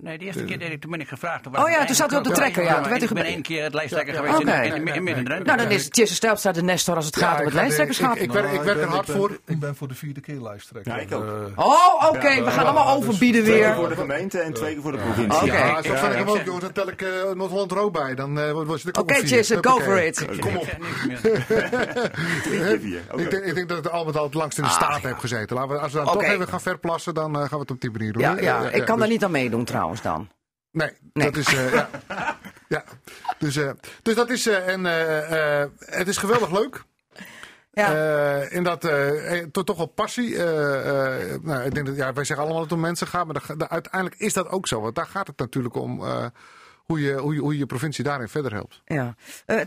nee, de eerste keer deed ik, toen ben ik gevraagd. Oh ja, toen zat u op de trekker, ja. Toen werd u ik ben één keer het lijsttrekker Ja, ja. geweest in, Oké. in, in, in Midden-Drenthe. nou, dan is Tjisse Stelpstra de Nestor als het gaat Ja, om ik het lijsttrekkerschap. ik- ik werk- Nou, werk er hard voor. Ik ben voor de vierde keer lijsttrekker. Ja, ik ook. Oh, oké, we gaan allemaal dus overbieden Twee keer weer. voor de gemeente en twee keer voor de provincie. Oké. Ja, zo Ja, vind ik ja, hem ik ook, jongens. Dan tel ik eh, Noord-Holland er ook bij. Dan was het ook Oké, op vier. Tjisse, go for it. Kom op. Ik denk, ik dat het al met al het langst in de Ah, staat ja. heb gezeten. Laten we, als we dan toch even gaan verplassen, dan eh, gaan we het op die manier doen. Ja, ja, ik kan dus- er niet aan meedoen trouwens dan. Nee, Nee. dat is. eh, ja. ja. Dus, eh, dus dat is. en het is geweldig leuk. Ja. In dat toch, wel passie. nou, ik denk dat ja, wij zeggen allemaal dat het om mensen gaat, maar uiteindelijk is dat ook zo. Want daar gaat het natuurlijk om hoe, je, hoe, je, hoe je je provincie daarin verder helpt. Ja.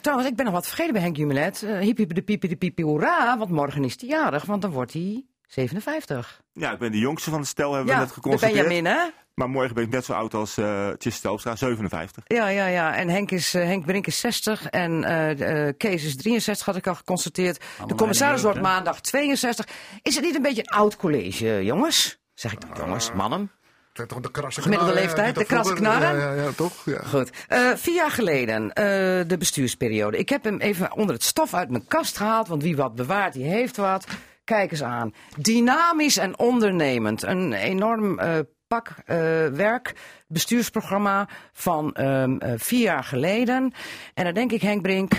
Trouwens, ik ben nog wat vergeten bij Henk Jumelet. Uh, de piepi de piepi hoera, want morgen is hij jarig, want dan wordt hij 57. Ja, ik ben de jongste van het stel, hebben we Ja, net de geconstateerd. Benjamin, hè? Maar morgen ben ik net zo oud als uh, Stelpstra, 57. Ja, ja, ja. En Henk, is, eh, Henk Brink is 60 en eh, eh, Kees is 63, had ik al geconstateerd. de commissaris wordt maandag 62. Is het niet een beetje een oud college, jongens? Zeg ik dan, jongens, mannen? Dat toch de krasse Gemiddelde leeftijd, de krasse knarren? Ja, ja, ja, toch? Ja. Goed. Eh, vier jaar geleden, eh, de bestuursperiode. Ik heb hem even onder het stof uit mijn kast gehaald, want wie wat bewaart, die heeft wat. Kijk eens aan. Dynamisch en ondernemend. Een enorm eh, pak eh, werk, bestuursprogramma van ehm, eh, vier jaar geleden. En dan denk ik, Henk Brink,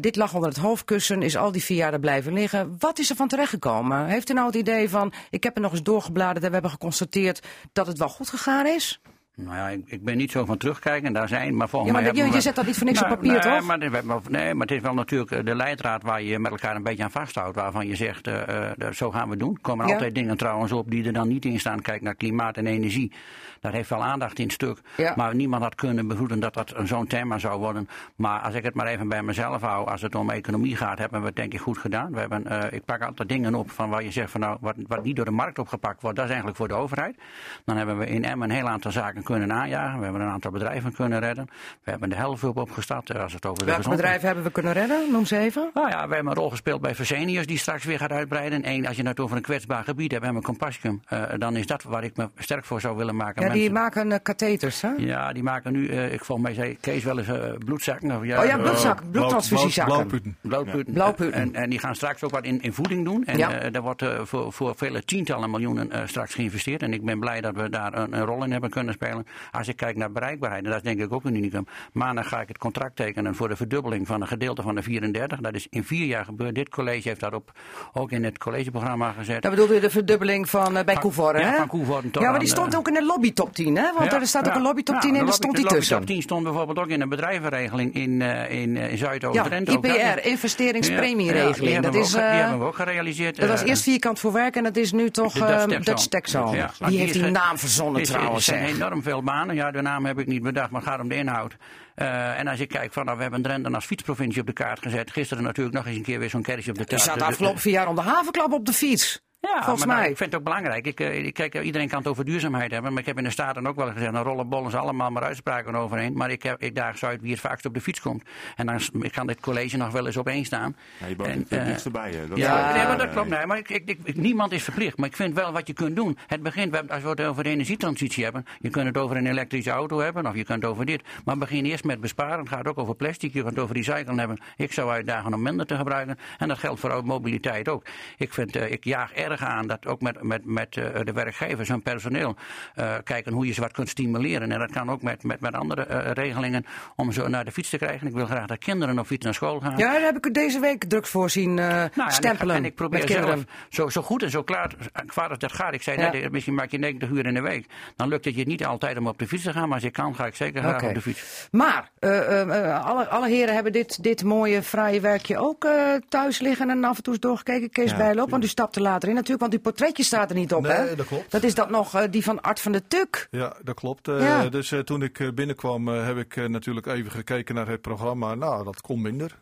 dit lag onder het hoofdkussen, is al die vier jaar er blijven liggen. Wat is er van terechtgekomen? Heeft u nou het idee van, ik heb er nog eens doorgebladerd en we hebben geconstateerd dat het wel goed gegaan is? Nou ja, ik, ik ben niet zo van terugkijken, daar zijn, maar volgens Ja, maar mij je- je we- zet dat niet voor niks op Nee, papier, toch? Maar, hebben- nee, maar het is wel natuurlijk eh, de leidraad waar je met elkaar een beetje aan vasthoudt. Waarvan je zegt, eh, eh, zo gaan we doen. Er komen Ja. altijd dingen trouwens op die er dan niet in staan. Kijk naar klimaat en energie. Daar heeft wel aandacht in het stuk. Ja. Maar niemand had kunnen bevoeden dat dat een zo'n thema zou worden. Maar als ik het maar even bij mezelf hou, als het om economie gaat, hebben we het denk ik goed gedaan. We hebben, ik pak altijd dingen op van waar je zegt van nou, wat, wat niet door de markt opgepakt wordt, dat is eigenlijk voor de overheid. Dan hebben we in Emmen een heel aantal zaken kunnen aanjagen. We hebben een aantal bedrijven kunnen redden. We hebben de helft opgestart eh, als het over de Welke gezondheid- bedrijven hebben we kunnen redden? Noem ze even. nou ja, we hebben een rol gespeeld bij Versenius, die straks weer gaat uitbreiden. En als je het over een kwetsbaar gebied hebt, hebben we Compassium. eh, dan is dat waar ik me sterk voor zou willen maken. Ja, die Mensen- maken eh, katheters, hè? ja, die maken nu, eh, ik volgens mij zei Kees wel eens eh, bloedzakken. Of, ja, Oh ja, eh, bloedzak, bloedtransfusiezakken. Blauwputten. Blauwputten. En, en die gaan straks ook wat in, in voeding doen. En Ja. eh, daar wordt eh, voor, voor vele tientallen miljoenen eh, straks geïnvesteerd. En ik ben blij dat we daar een, een rol in hebben kunnen spelen. Als ik kijk naar bereikbaarheid, en dat is denk ik ook een unicum. Maandag ga ik het contract tekenen voor de verdubbeling van een gedeelte van de 34. Dat is in vier jaar gebeurd. Dit college heeft daarop ook in het collegeprogramma gezet. Dat bedoelde u de verdubbeling van eh, bij Koevoorn, ja, hè? van Koevoorn tot Ja, maar die stond eh, ook in de lobby top 10, hè? Want Ja, er staat ook ja. een lobby top Ja, 10 in en de daar stond die de tussen. lobby top 10 stond bijvoorbeeld ook in een bedrijvenregeling in, eh, in, in Ja, Zuidoost-Drenthe. Dat is- IPR, investeringspremieregeling. Ja, die dat, hebben is, we ook, die hebben we ook gerealiseerd. dat was eerst vierkant voor werk en dat is nu toch de Dutch. Ja, maar Die heeft die naam verzonnen trouwens. Er zijn enorm veel banen. Ja, de naam heb ik niet bedacht, maar het gaat om de inhoud. Eh, en als ik kijk van, nou, we hebben Drenthe als fietsprovincie op de kaart gezet. Gisteren natuurlijk nog eens een keer weer zo'n kerstje op de taart. zat de Dus- afgelopen vier jaar om de havenklap op de fiets. Ja, Volgens maar nou, mij. ik vind het ook belangrijk. Ik, eh, ik, kijk, eh, iedereen kan het over duurzaamheid hebben. Maar ik heb in de Staten ook wel gezegd, nou rollen bollen ze allemaal maar uitspraken overheen. Maar ik, heb, ik daag zo uit wie het vaakst op de fiets komt. En dan ik kan dit college nog wel eens opeen staan. Ja, je bent eh, niks erbij. hè. Dat is Ja, nee, maar eh, dat klopt. Nee, maar ik, ik, ik- niemand is verplicht. Maar ik vind wel wat je kunt doen. Het begint, we hebben- als we het over de energietransitie hebben. Je kunt het over een elektrische auto hebben. Of je kunt het over dit. Maar begin eerst met besparen. Het gaat ook over plastic. Je kunt het over recyclen hebben. Ik zou uitdagen om minder te gebruiken. En dat geldt voor mobiliteit ook. Ik, vind, eh, ik jaag erg aan dat ook met, met, met eh, de werkgevers en personeel. eh, kijken hoe je ze wat kunt stimuleren. En dat kan ook met, met, met andere eh, regelingen. Om ze naar de fiets te krijgen. Ik wil graag dat kinderen op fiets naar school gaan. Ja, daar heb ik deze week druk voor zien eh, Nou, ja, en ik- stempelen En ik, probeer met kinderen. zelf zo, zo goed en zo klaar, kwaad als dat gaat. Ik zei Ja. net, misschien maak je 90 uur in de week. Dan lukt het je niet altijd om op de fiets te gaan. Maar als ik kan, ga ik zeker graag op de fiets. Maar eh, eh, eh, alle, alle heren hebben dit, dit mooie, fraaie werkje ook eh, thuis liggen en af en toe eens doorgekeken. Kees Ja, Bijloop, want u stapte later in natuurlijk, want uw portretje staat er niet op, Nee, hè? dat klopt. Dat is dat nog, eh, die van Art van de Tuk. Ja, dat klopt. Eh. Dus eh, toen ik binnenkwam heb ik natuurlijk even gekeken naar het programma. Nou, dat kon minder.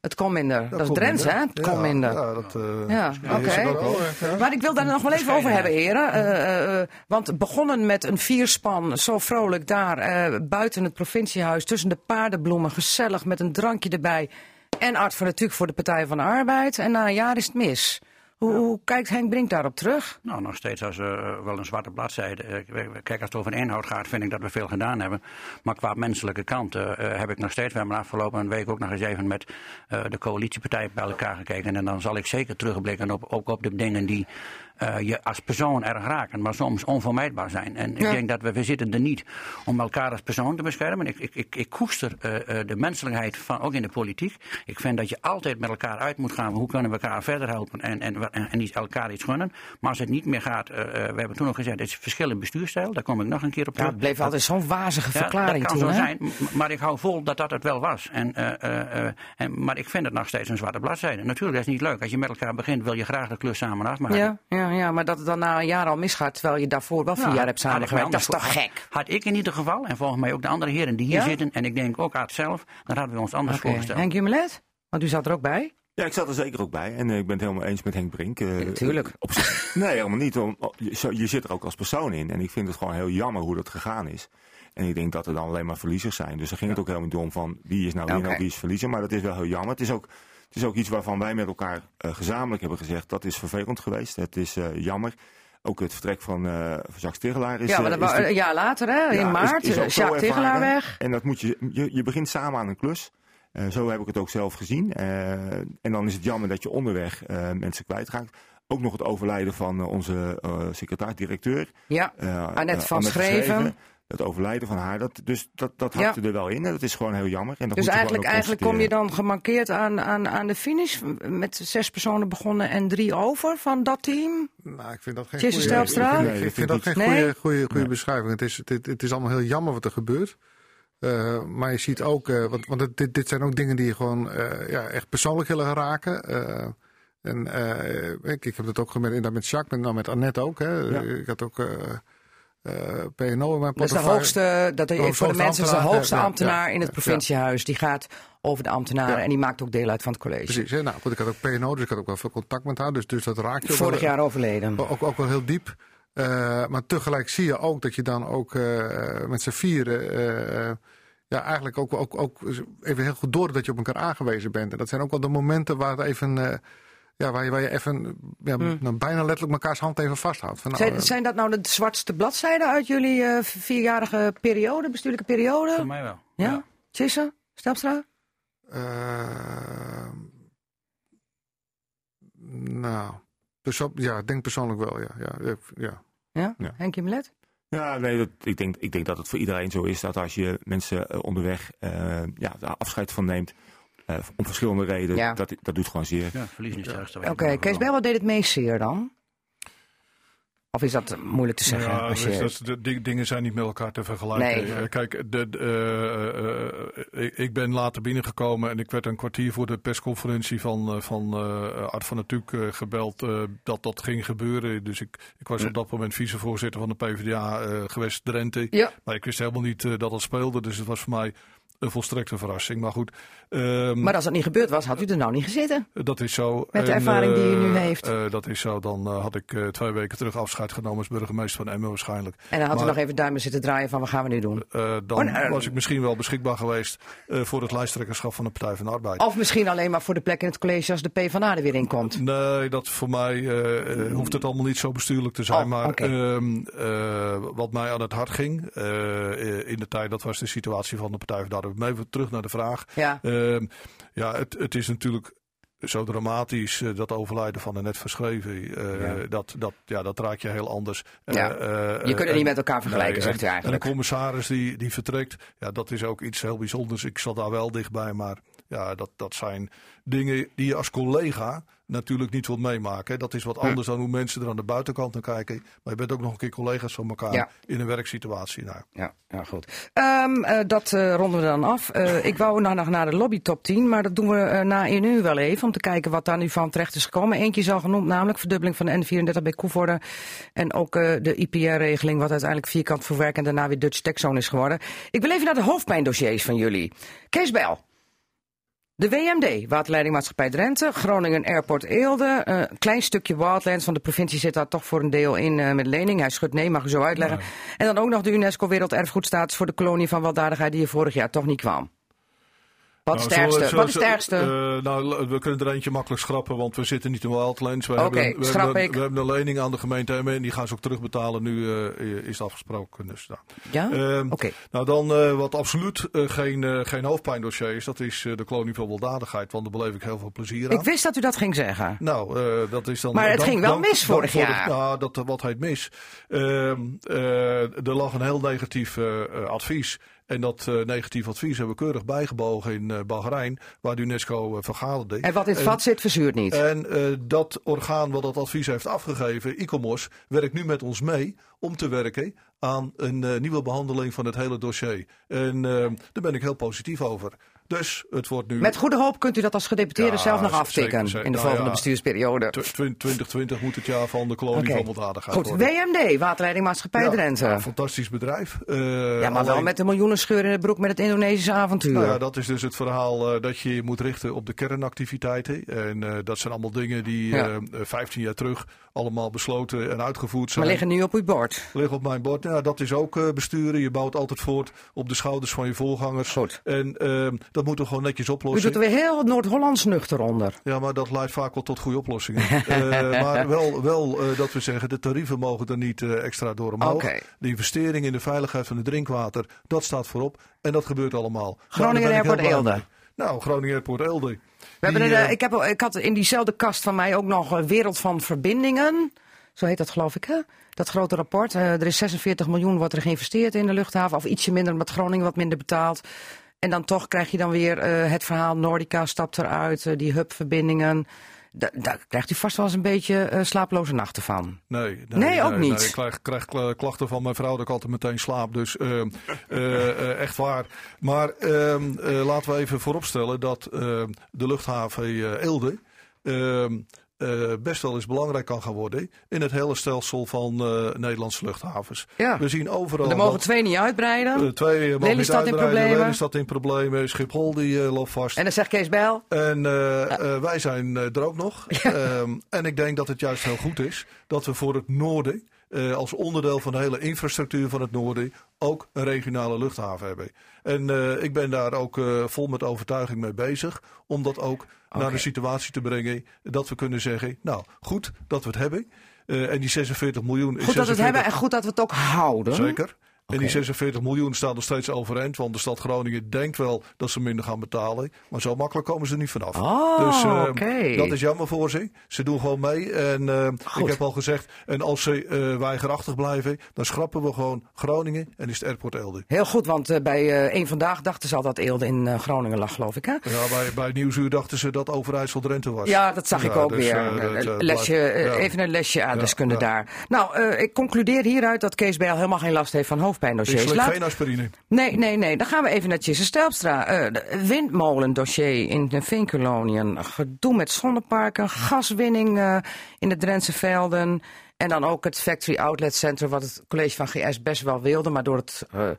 Het kon minder. Dat, is kon Drents, hè? Het kon minder. Ja, dat, eh, Ja, dat is oké. ook wel. Maar ik wil daar nog wel even over hebben, heren. Eh, eh, want begonnen met een vierspan, zo vrolijk daar buiten het provinciehuis, tussen de paardenbloemen, gezellig met een drankje erbij. En Art van natuurlijk voor de Partij van de Arbeid. En na een jaar is het mis. Hoe, hoe kijkt Henk Brink daarop terug? Nou, nog steeds als eh, wel een zwarte bladzijde. Eh, kijk, als het over inhoud gaat, vind ik dat we veel gedaan hebben. Maar qua menselijke kant eh, heb ik nog steeds. We hebben afgelopen week ook nog eens even met de coalitiepartijen bij elkaar gekeken. En dan zal ik zeker terugblikken op, ook op de dingen die eh, je als persoon erg raken, maar soms onvermijdbaar zijn. En ik Ja. denk dat we, we zitten er niet om elkaar als persoon te beschermen. Ik, ik, ik, ik koester eh, eh, de menselijkheid van, ook in de politiek. Ik vind dat je altijd met elkaar uit moet gaan. Hoe kunnen we elkaar verder helpen en, en, en, en elkaar iets gunnen. Maar als het niet meer gaat, we hebben toen ook gezegd, het is verschil in bestuurstijl. Daar kom ik nog een keer op Ja, terug. het bleef altijd zo'n wazige Ja, verklaring dat kan toen, zo hè? zijn, maar ik hou vol dat dat het wel was. En, en, maar ik vind het nog steeds een zwarte bladzijde. Natuurlijk, dat is niet leuk. Als je met elkaar begint, wil je graag de klus samen afmaken. Ja, ja, ja, maar dat het dan na een jaar al misgaat, terwijl je daarvoor wel vier jaar hebt samengewerkt. Dat is toch gek? Had ik in ieder geval, en volgens mij ook de andere heren die hier Ja? zitten, en ik denk ook Aad zelf, dan hadden we ons anders Oké, voorgesteld. Henk Jumelet? Want u zat er ook bij? Ja, ik zat er zeker ook bij. En eh, ik ben het helemaal eens met Henk Brink. eh, natuurlijk. op zich- nee, helemaal niet. Om- oh, je, zit er ook als persoon in. En ik vind het gewoon heel jammer hoe dat gegaan is. En ik denk dat er dan alleen maar verliezers zijn. Dus daar ging het ook helemaal niet om van wie is nou winnaar, Oké. wie is verliezer. Maar dat is wel heel jammer. Het is ook, het is ook iets waarvan wij met elkaar eh, gezamenlijk hebben gezegd. Dat is vervelend geweest. Het is eh, jammer. ook het vertrek van, van Jacques Tegelaar is... Ja, maar dat is een jaar later, hè, in is- maart, is zo Jacques Tegelaar weg. En dat moet je, je, je begint samen aan een klus. Zo heb ik het ook zelf gezien. En dan is het jammer dat je onderweg mensen kwijtraakt. Ook nog het overlijden van onze secretaris-directeur. Ja, Annette van Schreven. Het overlijden van haar, dat, dus dat, dat Ja. hakte er wel in. En dat is gewoon heel jammer. En dat dus moet je eigenlijk, eigenlijk kom je dan gemarkeerd aan, aan, aan de finish. Met zes personen begonnen en drie over van dat team. Nou, ik vind dat geen goede-? Ik vind, Nee, ik dat vind dat geen goede, goede, goede Nee. beschrijving. Het is, het, het is allemaal heel jammer wat er gebeurt. Eh, maar je ziet ook, eh, want, want het- dit, dit zijn ook dingen die je gewoon eh, ja, echt persoonlijk willen raken. Eh, en eh, ik, ik heb het ook gemerkt inderdaad met Jacques, met, nou, met Annette ook. Hè. Ik had ook PNO in mijn Dat is de hoogste, dat hoogste voor de mensen is de ambtenaar, hoogste ambtenaar in het provinciehuis. Die gaat over de ambtenaren Ja. en die maakt ook deel uit van het college. Precies, hè. nou goed, ik had ook PNO, dus ik had ook wel veel contact met haar. Dus, dus dat raakt je ook Vorig wel- jaar overleden. Ook, ook wel heel diep. Eh, maar tegelijk zie je ook dat je dan ook eh, met z'n vieren. eh, ja, eigenlijk ook, ook, ook even heel goed door dat je op elkaar aangewezen bent. En dat zijn ook wel de momenten waar het even. Ja, waar je, waar je even ja, nou, bijna letterlijk mekaars hand even vasthoudt. Van, nou, Zijn, eh, zijn dat nou de zwartste bladzijden uit jullie eh, vierjarige periode, bestuurlijke periode? Voor mij wel. Ja? Tjisse? Stelstra? eh, nou, perso- ja, ik denk persoonlijk wel, ja. ja, ja. Ja? Ja. Henkie? Ja, nee, dat, ik, denk, ik denk dat het voor iedereen zo is dat als je mensen eh, onderweg eh, ja, daar afscheid van neemt, eh, om verschillende redenen, Ja. dat, dat doet gewoon zeer. Ja, verliezen is het ergste. Oké, Kees Bel, wat deed het meest zeer dan? Of is dat moeilijk te zeggen? Ja, als dus je... dat, de di- dingen zijn niet met elkaar te vergelijken. Nee. Eh, kijk, de, de, eh, eh, ik- ben later binnengekomen en ik werd een kwartier voor de persconferentie van, eh, van eh Art van Natuurlijk eh, gebeld eh, dat dat ging gebeuren. Dus ik, ik was op dat moment vicevoorzitter van de PvdA eh gewest Drenthe. Ja. Maar ik wist helemaal niet dat dat speelde, dus het was voor mij een volstrekte verrassing. Maar goed, ehm, Maar als dat niet gebeurd was, had u er nou niet gezeten? dat is zo. Met de En, ervaring die u nu eh, heeft. eh, dat is zo. Dan eh, had ik eh, twee weken terug afscheid genomen als burgemeester van Emmen waarschijnlijk. En dan had u nog even duimen zitten draaien van wat gaan we nu doen? Eh, dan Oh, nou, was ik misschien wel beschikbaar geweest eh, voor het lijsttrekkerschap van de Partij van de Arbeid. Of misschien alleen maar voor de plek in het college als de PvdA er weer in komt. Nee, dat voor mij eh, eh, hoeft het allemaal niet zo bestuurlijk te zijn. Oh, maar ehm, eh, wat mij aan het hart ging eh, in de tijd, dat was de situatie van de Partij van de Even terug naar de vraag. Ja. Ehm, ja, het, het is natuurlijk zo dramatisch, eh, dat overlijden van de net verschreven. eh, Ja. dat, dat, ja, dat raakt je heel anders. Eh, Ja. Je kunt het niet met elkaar vergelijken, Nee, zegt u eigenlijk. En een commissaris die, die vertrekt, ja, dat is ook iets heel bijzonders. Ik zat daar wel dichtbij, maar ja, dat, dat zijn dingen die je als collega natuurlijk niet wilt meemaken. Dat is wat anders dan hoe mensen er aan de buitenkant naar kijken. Maar je bent ook nog een keer collega's van elkaar Ja. in een werksituatie. Nou, Ja, ja goed. Ehm, eh, dat eh, ronden we dan af. Eh, ik wou nou nog naar de lobby top 10, maar dat doen we na in uur wel even. Om te kijken wat daar nu van terecht is gekomen. Eentje is al genoemd, namelijk verdubbeling van de N34 bij Koevoorde. En ook de IPR-regeling, wat uiteindelijk vierkant verwerk en daarna weer Dutch Techzone is geworden. Ik wil even naar de hoofdpijndossiers van jullie. Kees Bijl. De WMD, Waterleidingmaatschappij Drenthe, Groningen Airport Eelde. eh, Een klein stukje Wildlands, want de provincie zit daar toch voor een deel in eh, met lening. Hij schudt nee, mag u zo uitleggen. En dan ook nog de UNESCO Werelderfgoedstatus voor de kolonie van weldadigheid die er vorig jaar toch niet kwam. Wat is het Nou, Wat is het zullen- ergste? eh, nou, we kunnen er eentje makkelijk schrappen, want we zitten niet in Wildlands. We, hebben, we, schrap hebben, ik. we hebben een lening aan de gemeente Emmen en die gaan ze ook terugbetalen. Nu eh, is het afgesproken. Dus, nou. ja? Ehm, Oké. Nou, dan eh, wat absoluut geen, geen hoofdpijndossier is, dat is de kolonie van weldadigheid. Want daar beleef ik heel veel plezier aan. Ik wist dat u dat ging zeggen. Nou, dat is dan. Maar het ging wel mis vorig de- jaar. nou, dat, wat heet mis. Ehm, eh, er lag een heel negatief advies. En dat eh, negatief advies hebben we keurig bijgebogen in eh Bahrein, waar de UNESCO eh, vergaderde. En wat in het vat zit, verzuurt niet. En dat orgaan wat dat advies heeft afgegeven, ICOMOS, werkt nu met ons mee om te werken aan een nieuwe behandeling van het hele dossier. En daar ben ik heel positief over. Dus het wordt nu. Met goede hoop kunt u dat als gedeputeerde Ja, zelf nog aftikken in de Nou volgende ja, bestuursperiode. Tw- tw- 2020 moet het jaar van de kolonie Oké. van weldadigheid Goed, worden. WMD, Waterleidingmaatschappij Ja, Drenthe. ja, fantastisch bedrijf. Eh, ja, maar wel met een miljoenen scheur in de broek met het Indonesische avontuur. Nou ja, dat is dus het verhaal eh, dat je moet richten op de kernactiviteiten. En eh, dat zijn allemaal dingen die Ja. eh, eh, 15 jaar terug allemaal besloten en uitgevoerd zijn. maar liggen nu op uw bord. Liggen op mijn bord. Ja, dat is ook besturen. Je bouwt altijd voort op de schouders van je voorgangers. Goed. En ehm, Dat moeten we gewoon netjes U oplossen. doet er weer heel Noord-Hollands nuchter onder. Ja, maar dat leidt vaak wel tot goede oplossingen. Eh, maar wel, wel eh, dat we zeggen, de tarieven mogen er niet eh, extra door omhoog. De investering in de veiligheid van het drinkwater, dat staat voorop. En dat gebeurt allemaal. Groningen Airport Eelde. Nou, Groningen Airport Eelde. We hebben Die, een, ik, heb, ik had in diezelfde kast van mij ook nog een Wereld van Verbindingen. Zo heet dat geloof ik, hè? Dat grote rapport. Er is 46 miljoen wordt er geïnvesteerd in de luchthaven. Of ietsje minder, omdat Groningen wat minder betaalt. En dan toch krijg je dan weer eh, het verhaal Nordica stapt eruit. eh, die hubverbindingen. Da- daar krijgt u vast wel eens een beetje eh, slapeloze nachten van. Nee, Nee, ook niet. ik krijg, krijg kla- klachten van mijn vrouw dat ik altijd meteen slaap. Dus eh, eh, eh, echt waar. Maar ehm, eh, laten we even vooropstellen dat ehm, de luchthaven Eelde eh, best wel eens belangrijk kan gaan worden in het hele stelsel van eh, Nederlandse luchthavens. Ja. We zien overal. Er mogen dat- twee niet uitbreiden. eh, twee mogen niet Lelystad in uitbreiden, problemen. Lelystad in problemen. Schiphol die loopt vast. En dan zegt Kees Bijl. En wij zijn er ook nog. Ehm, en ik denk dat het juist heel goed is dat we voor het noorden, als onderdeel van de hele infrastructuur van het noorden, ook een regionale luchthaven hebben. En ik ben daar ook vol met overtuiging mee bezig. Om dat ook naar de situatie te brengen dat we kunnen zeggen, nou goed dat we het hebben. Eh, en die 46 miljoen is Goed dat we het 46 hebben en goed dat we het ook houden. Zeker. En die Oké. 46 miljoen staat nog steeds overeind. Want de stad Groningen denkt wel dat ze minder gaan betalen. Maar zo makkelijk komen ze er niet vanaf. Oh, dus eh, oké. dat is jammer voor ze. Ze doen gewoon mee. En eh, Goed. ik heb al gezegd. En als ze eh weigerachtig blijven. Dan schrappen we gewoon Groningen. En is het airport Elde. Heel goed, want eh, bij eh één vandaag dachten ze al dat Eelde in eh, Groningen lag, geloof ik. Hè? Ja, bij, bij Nieuwsuur dachten ze dat Overijssel Drenthe was. Ja, dat zag ik ook dus, weer. eh, eh, lesje, eh, ja. Even een lesje aardrijkskunde Ja, ja. daar. Nou, eh, ik concludeer hieruit dat Kees Bijl helemaal geen last heeft van Ik hoofdpijndossiers. slik Laat- geen aspirine. Nee, nee, nee. Dan gaan we even naar Tjisse Stelpstra. Eh, de windmolendossier in de Veenkoloniën. Gedoe met zonneparken. Gaswinning eh, in de Drentse velden. En dan ook het Factory Outlet Center, wat het college van GS best wel wilde, maar door, het, eh,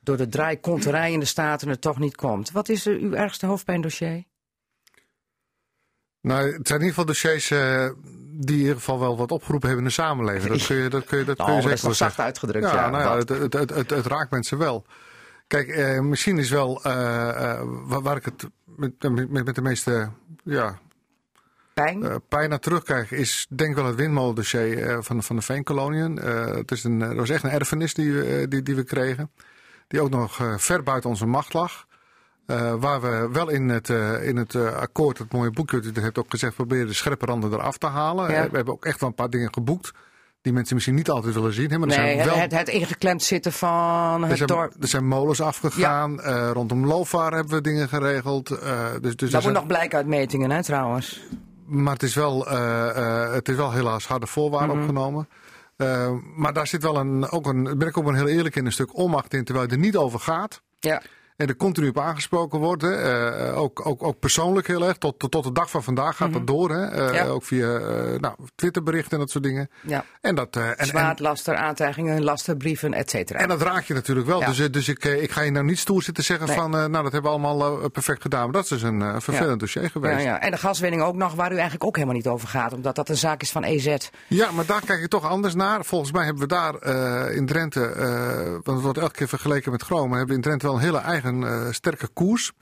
door de draaikonterij in de Staten er toch niet komt. Wat is eh, uw ergste hoofdpijndossier? Nou, het zijn in ieder geval dossiers eh, die in ieder geval wel wat opgeroepen hebben in de samenleving. Dat kun je, dat kun je, dat kun je Oh, dat is wel toch zacht zeggen. uitgedrukt. Ja, Ja, nou ja, het, het, het, het, raakt mensen wel. Kijk, eh, misschien is wel eh, eh, waar, ik het met, met, met de meeste ja, Pijn? eh, pijn naar terugkrijg, is denk wel het windmolendossier eh, van, de- van de Veenkoloniën. Het is een, het was echt een erfenis die, we, die, die we kregen. Die ook nog ver buiten onze macht lag. Eh, waar we wel in het, eh, in het eh, akkoord, het mooie boekje, dat heeft ook gezegd, proberen de scherpe randen eraf te halen. Ja. We hebben ook echt wel een paar dingen geboekt. Die mensen misschien niet altijd willen zien. Hè, maar er nee, zijn het, wel het, het ingeklemd zitten van er het zijn, dorp. er zijn molens afgegaan. Rondom Lovaar hebben we dingen geregeld. Dus, dus er Dat moet zijn- nog blijken uit metingen, hè, trouwens. Maar het is wel, het is wel helaas harde voorwaarden Mhm. opgenomen. Maar daar zit wel een, ook een, ben ik ook wel heel eerlijk in, een stuk onmacht in, terwijl je er niet over gaat. Ja. En er continu op aangesproken wordt. Hè. Eh, ook, ook, ook persoonlijk heel erg. Tot, tot, tot de dag van vandaag gaat dat door. Hè. Eh, Mhm. Ja. Ook via eh, nou, Twitterberichten en dat soort dingen. ja. En dat, en, en, Zwaard, laster, aantijgingen, lasterbrieven, et cetera. en dat raak je natuurlijk wel. Ja. Dus, dus ik, ik ga je nou niet stoer zitten zeggen Nee. van... nou, dat hebben we allemaal perfect gedaan. Maar dat is dus een vervelend dossier geweest. ja, ja. En de gaswinning ook nog, waar u eigenlijk ook helemaal niet over gaat. Omdat dat een zaak is van EZ. Ja, maar daar kijk je toch anders naar. Volgens mij hebben we daar in Drenthe, want het wordt elke keer vergeleken met Groningen, hebben we in Drenthe wel een hele eigen eh, sterke koers.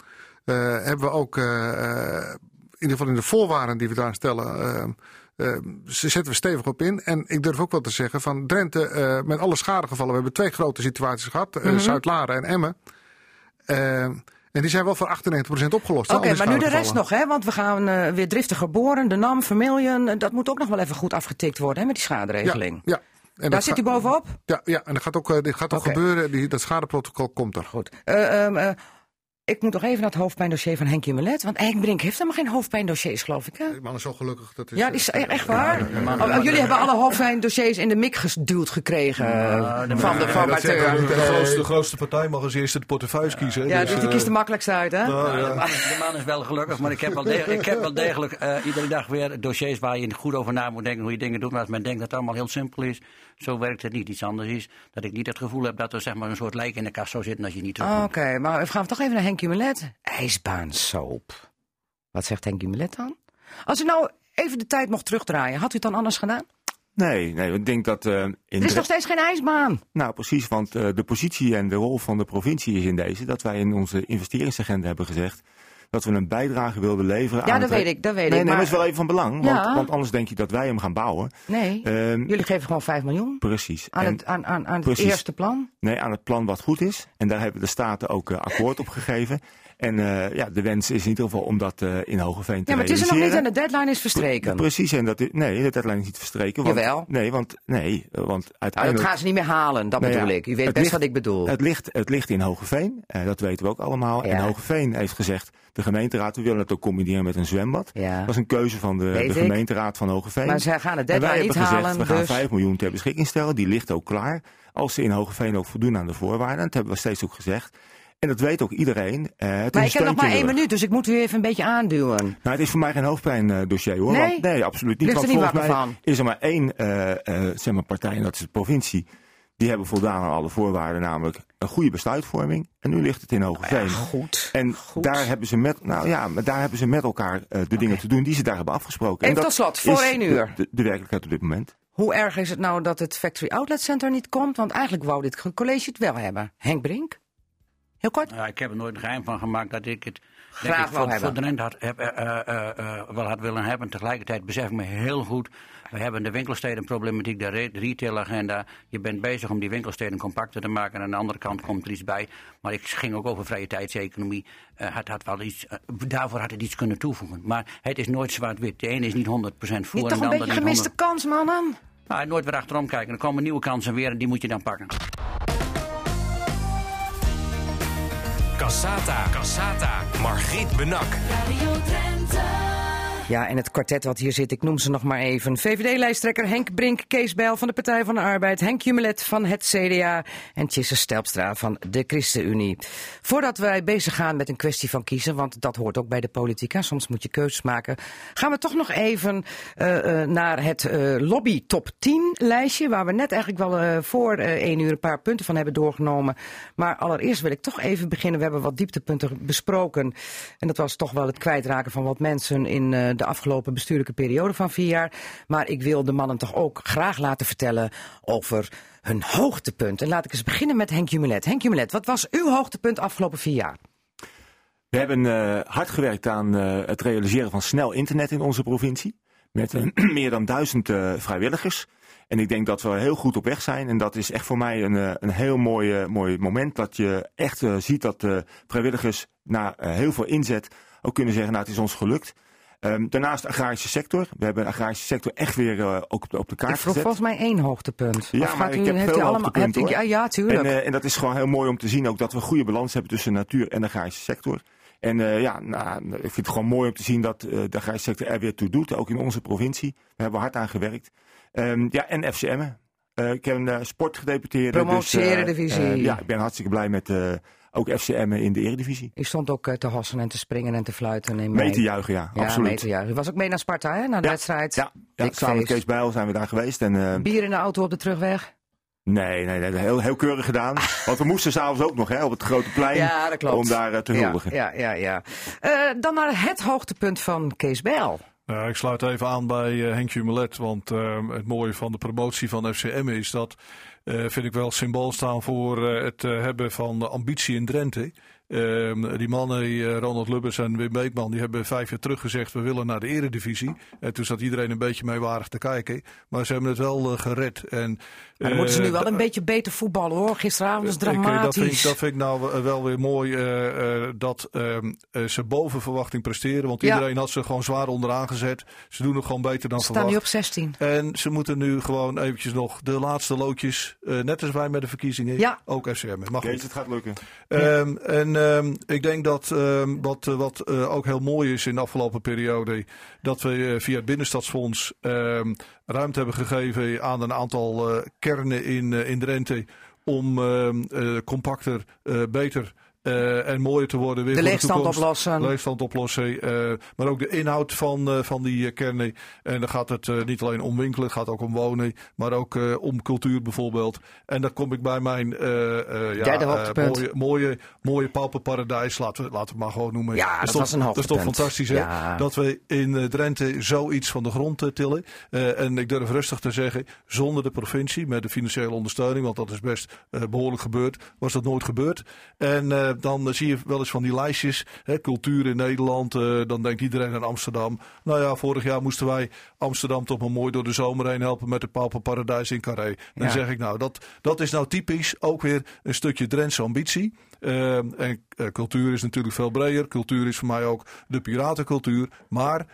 Eh, hebben we ook, eh, in ieder geval in de voorwaarden die we daar stellen, eh, zetten we stevig op in. En ik durf ook wel te zeggen van Drenthe, met alle schadegevallen, we hebben twee grote situaties gehad, eh, Mhm. Zuid-Laren en Emmen. En die zijn wel voor 98% opgelost. Oké, maar nu de rest nog, hè? Want we gaan weer driftiger boren. De NAM, Vermilion, eh, dat moet ook nog wel even goed afgetikt worden, hè? Met die schaderegeling. Ja, ja. En Daar dat zit ga- u bovenop? Ja, ja, en dat gaat ook, eh, dit gaat ook gebeuren. Die, dat schadeprotocol komt er. Goed. Eh, ehm, eh, ik moet nog even naar het hoofdpijndossier van Henk Melet. Want Eikbrink heeft helemaal geen hoofdpijndossiers, geloof ik, hè? Die man is zo gelukkig. Dat is, Ja, die is echt waar. oh, jullie hebben alle hoofdpijndossiers in de mik geduwd gekregen eh, de van de grootste, de grootste partij mag als eerste de portefeuilles kiezen. hè. Ja, Dus, die kiest de makkelijkste uit, hè? nou, De man, de man is wel gelukkig, maar ik heb wel, de- ik heb wel degelijk eh, iedere dag weer dossiers waar je goed over na moet denken hoe je dingen doet. Maar als men denkt dat het allemaal heel simpel is, zo werkt het niet. Iets anders is dat ik niet het gevoel heb dat er zeg maar, een soort lijk in de kast zou zitten als je niet Oh, Oké, maar we gaan toch even naar Henkie Melet. IJsbaansoap. Wat zegt Henkie Melet dan? Als u nou even de tijd mocht terugdraaien, had u het dan anders gedaan? Nee, nee, ik denk dat eh, in Er is nog steeds geen ijsbaan. Nou, precies, want eh, de positie en de rol van de provincie is in deze dat wij in onze investeringsagenda hebben gezegd dat we een bijdrage wilden leveren Ja, aan dat het- weet ik, dat weet nee, ik. Nee, maar dat is wel even van belang, want, Ja. want anders denk je dat wij hem gaan bouwen. Nee, Ehm, jullie geven gewoon 5 miljoen precies. aan het, aan, aan, aan het Precies. eerste plan. Nee, aan het plan wat goed is. En daar hebben de staten ook eh, akkoord op gegeven. En eh, ja, de wens is in ieder geval om dat eh, in Hogeveen te Ja, maar het is er nog niet en de deadline is verstreken. Precies, en dat is, nee, de deadline is niet verstreken. Want, Jawel. Nee, want, nee, want Nou, dat uiteindelijk... gaan ze niet meer halen, dat Nou ja, bedoel ik. U weet best ligt- wat ik bedoel. Het ligt, het ligt in Hogeveen, eh, dat weten we ook allemaal. Ja. En Hogeveen heeft gezegd, de gemeenteraad, we willen het ook combineren met een zwembad. Ja. Dat is een keuze van de, gemeenteraad van Hogeveen. Maar zij gaan de deadline niet gezegd, halen, we gaan dus... 5 miljoen ter beschikking stellen. Die ligt ook klaar. Als ze in Hogeveen ook voldoen aan de voorwaarden. Dat hebben we steeds ook gezegd. En dat weet ook iedereen. Eh, het Maar is ik heb nog maar één minuut, dus ik moet u even een beetje aanduwen. Nou, het is voor mij geen hoofdpijndossier hoor. Nee? Want, nee, absoluut niet. Ligt er Want niet volgens mij van? is er maar één eh, eh, zeg maar, partij, en dat is de provincie. Die hebben voldaan aan alle voorwaarden, namelijk een goede besluitvorming. En nu ligt het in Hogeveen. Ja, goed. En goed. daar hebben ze met, nou ja, maar daar hebben ze met elkaar de dingen te doen die ze daar hebben afgesproken. Even en tot slot, voor één de- uur. De, de werkelijkheid op dit moment. Hoe erg is het nou dat het Factory Outlet Center niet komt? Want eigenlijk wou dit college het wel hebben. Henk Brink? Heel kort? Ja, ik heb er nooit een geheim van gemaakt dat ik het Graag wou voor, voor de had, heb, eh, eh, eh, wel had willen hebben. Tegelijkertijd besef ik me heel goed, we hebben de winkelstedenproblematiek, de re- de retailagenda. Je bent bezig om die winkelsteden compacter te maken. En aan de andere kant komt er iets bij. Maar ik ging ook over vrije tijdseconomie. Het had wel iets, daarvoor had het iets kunnen toevoegen. Maar het is nooit zwart-wit. De ene is niet 100% voor Niet en toch de een andere beetje niet gemiste kans, mannen? Nou, nooit weer achterom kijken. Er komen nieuwe kansen weer en die moet je dan pakken. Cassata, Cassata, Margriet Benak. Ja, en het kwartet wat hier zit, ik noem ze nog maar even. VVD-lijsttrekker Henk Brink, Kees Bijl van de Partij van de Arbeid, Henk Jumelet van het CDA en Tjisse Stelpstra van de ChristenUnie. Voordat wij bezig gaan met een kwestie van kiezen, want dat hoort ook bij de politiek, hè, soms moet je keuzes maken, gaan we toch nog even eh, eh, naar het eh, lobby top 10 lijstje, waar we net eigenlijk wel voor één uur een paar punten van hebben doorgenomen. Maar allereerst wil ik toch even beginnen. We hebben wat dieptepunten besproken. En dat was toch wel het kwijtraken van wat mensen in de afgelopen bestuurlijke periode van vier jaar. Maar ik wil de mannen toch ook graag laten vertellen over hun hoogtepunt. En laat ik eens beginnen met Henk Jumelet. Henk Jumelet, wat was uw hoogtepunt afgelopen vier jaar? We hebben eh, hard gewerkt aan eh, het realiseren van snel internet in onze provincie. Met meer dan duizend eh, vrijwilligers. En ik denk dat we heel goed op weg zijn. En dat is echt voor mij een, een heel mooi, mooi moment. Dat je echt ziet dat de vrijwilligers na heel veel inzet ook kunnen zeggen, nou het is ons gelukt. Ehm, daarnaast de agrarische sector. We hebben de agrarische sector echt weer eh, ook op de, op de kaart Ik vroeg gezet. volgens mij één hoogtepunt. Ja, maar ik heb veel allemaal, hoogtepunten, hebt hoor. ja, ja, tuurlijk. En, eh, en dat is gewoon heel mooi om te zien ook dat we een goede balans hebben tussen natuur en de agrarische sector. En eh, ja, nou, ik vind het gewoon mooi om te zien dat de agrarische sector er weer toe doet, ook in onze provincie. Daar hebben we hard aan gewerkt. Ehm, ja, en FCM. Eh, ik heb een sportgedeputeerde. Promotie dus, Eredivisie. eh, ja, ik ben hartstikke blij met ook FCM in de Eredivisie. U stond ook eh, te hossen en te springen en te fluiten. Mee te juichen, ja, Ja, absoluut. mee te juichen. U was ook mee naar Sparta, hè? Naar de Ja, wedstrijd. Ja, ja samen met. Kees Bijl zijn we daar geweest. En, eh, Bier in de auto op de terugweg. nee, nee, nee, heel, heel keurig gedaan. Want we moesten s'avonds ook nog hè, op het grote plein Ja, dat om daar eh, te huldigen. Ja, ja, ja. ja. Dan naar het hoogtepunt van Kees Bijl. Ja, ik sluit even aan bij eh, Henk Jumelet. Want eh, het mooie van de promotie van FCM is dat, eh, vind ik wel symbool staan voor eh, het hebben van ambitie in Drenthe. Ehm, die mannen, Ronald Lubbers en Wim Beekman, die hebben vijf jaar terug gezegd we willen naar de eredivisie. En toen zat iedereen een beetje meewarig te kijken. Maar ze hebben het wel gered. En, Maar dan moeten ze nu eh, wel een beetje beter voetballen hoor. Gisteravond was ik, eh, dramatisch. dat, vind ik, dat vind ik nou wel weer mooi eh, eh, dat ehm, eh, ze boven verwachting presteren. Want Ja. iedereen had ze gewoon zwaar onderaan gezet. Ze doen het gewoon beter dan Ze staan nu verwacht. op 16. En ze moeten nu gewoon eventjes nog de laatste loodjes, eh, net als wij met de verkiezingen, Ja. ook FCM. Mag goed. het gaat lukken. Ehm, en ehm, ik denk dat ehm, wat, wat eh, ook heel mooi is in de afgelopen periode, dat we via het Binnenstadsfonds ehm, ruimte hebben gegeven aan een aantal eh, kernen in, eh, in Drenthe om ehm, eh, compacter, eh, beter eh, en mooier te worden. Weer De leegstand oplossen. Leegstand oplossen. eh, maar ook de inhoud van, eh, van die kernen. En dan gaat het niet alleen om winkelen, het gaat ook om wonen. Maar ook om cultuur bijvoorbeeld. En dan kom ik bij mijn ja, mooie, mooie, mooie pauperparadijs. Laten we, laten we het maar gewoon noemen. Ja, dat is toch- was een Dat is toch fantastisch hè? Ja. Dat we in Drenthe zoiets van de grond tillen. En ik durf rustig te zeggen, zonder de provincie, met de financiële ondersteuning, want dat is best eh, behoorlijk gebeurd, was dat nooit gebeurd. En eh, dan zie je wel eens van die lijstjes, hè, cultuur in Nederland, eh, dan denkt iedereen aan Amsterdam. Nou ja, vorig jaar moesten wij Amsterdam toch maar mooi door de zomer heen helpen met de Paradijs in Carré. Dan Ja. zeg ik nou, dat, dat is nou typisch ook weer een stukje Drentse ambitie. Eh, en eh, cultuur is natuurlijk veel breder. Cultuur is voor mij ook de piratencultuur. Maar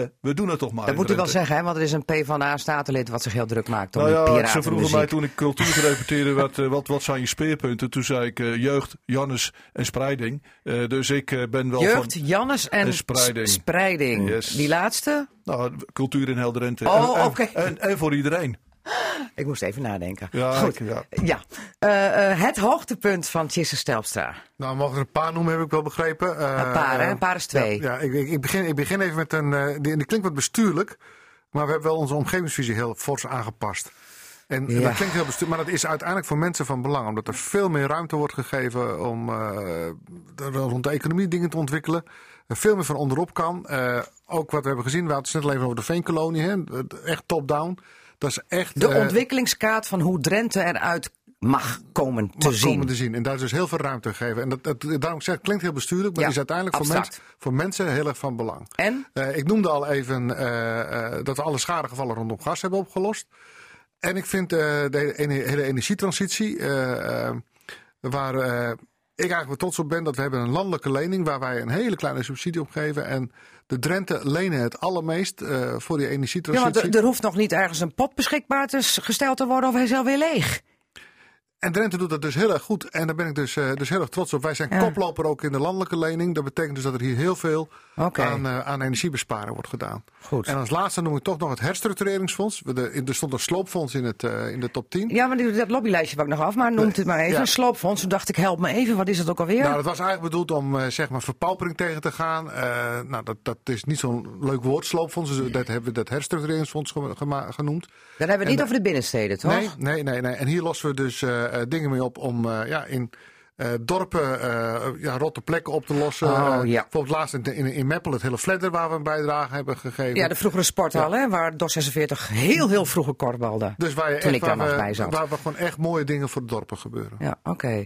eh, we doen het toch maar. Dat moet u wel zeggen, hè? want er is een PvdA-statenlid wat zich heel druk maakt om Nou ja, ze vroegen mij toen ik cultuur gerepeteerde, wat, eh, wat, wat zijn je speerpunten? Toen zei ik eh, jeugd, Jannes en spreiding. Dus ik ben wel Jeugd, van Jannes en, en spreiding. s- spreiding. Yes. Die laatste? nou, cultuur in heel Drenthe. Oh, en, en- oké. en, en voor iedereen. Ik moest even nadenken. Ja, Goed. ja. Ja. Eh, eh, het hoogtepunt van Tjisse Stelpstra. Nou, mogen er een paar noemen, heb ik wel begrepen. Eh, Een paar, hè? Een paar is twee. Ja, ja, ik, ik, begin, ik begin even met een. die, die klinkt wat bestuurlijk, maar we hebben wel onze omgevingsvisie heel fors aangepast. En, Ja. dat klinkt heel bestuurlijk, maar dat is uiteindelijk voor mensen van belang. Omdat er veel meer ruimte wordt gegeven om rond de economie dingen te ontwikkelen. Veel meer van onderop kan. Ook wat we hebben gezien, we hadden het net al even over de veenkolonie. Hè? Echt top-down. Dat is echt... De eh, ontwikkelingskaart van hoe Drenthe eruit mag komen te mag zien. komen te zien. En daar is dus heel veel ruimte gegeven. En dat, dat, daarom zeg ik, het klinkt heel bestuurlijk, maar Ja, is uiteindelijk voor, mens, voor mensen heel erg van belang. En? Eh, ik noemde al even eh, dat we alle schadegevallen rondom gas hebben opgelost. En ik vind de hele, energietransitie, waar eigenlijk wel trots op ben, dat we hebben een landelijke lening waar wij een hele kleine subsidie op geven. En de Drenthe lenen het allermeest eh, voor die Ja, energietransitie. want er, hoeft nog niet ergens een pot beschikbaar te gesteld te worden of hij is alweer leeg. En Drenthe doet dat dus heel erg goed. En daar ben ik dus, eh, dus heel erg trots op. Wij zijn Ja. koploper ook in de landelijke lening. Dat betekent dus dat er hier heel veel aan, eh, aan energiebesparing wordt gedaan. Goed. En als laatste noem ik toch nog het herstructureringsfonds. De- er stond een sloopfonds in, het, eh, in de top 10. Ja, maar die- dat lobbylijstje pak ik nog af, maar noemt het maar even. Ja. Een sloopfonds. Toen dacht ik, help me even, wat is het ook alweer? Nou, dat was eigenlijk bedoeld om zeg maar verpaupering tegen te gaan. Nou, dat, dat is niet zo'n leuk woord, sloopfonds. Dus dat hebben we dat herstructureringsfonds genoemd. Dan hebben we het niet over de binnensteden, toch? Nee, nee, nee, nee. En hier lossen we dus dingen mee op om eh, ja, in eh, dorpen eh, ja, rotte plekken op te lossen. Oh, Eh, ja. Bijvoorbeeld laatst in, in, in Meppel het hele fledder waar we een bijdrage hebben gegeven. Ja, de vroegere sporthal, hè, waar DOS 46 heel, heel vroeger korbalde. dus waar, je Toen echt, ik daar waar, nog we, bij zat. waar we gewoon echt mooie dingen voor de dorpen gebeuren. Ja, oké.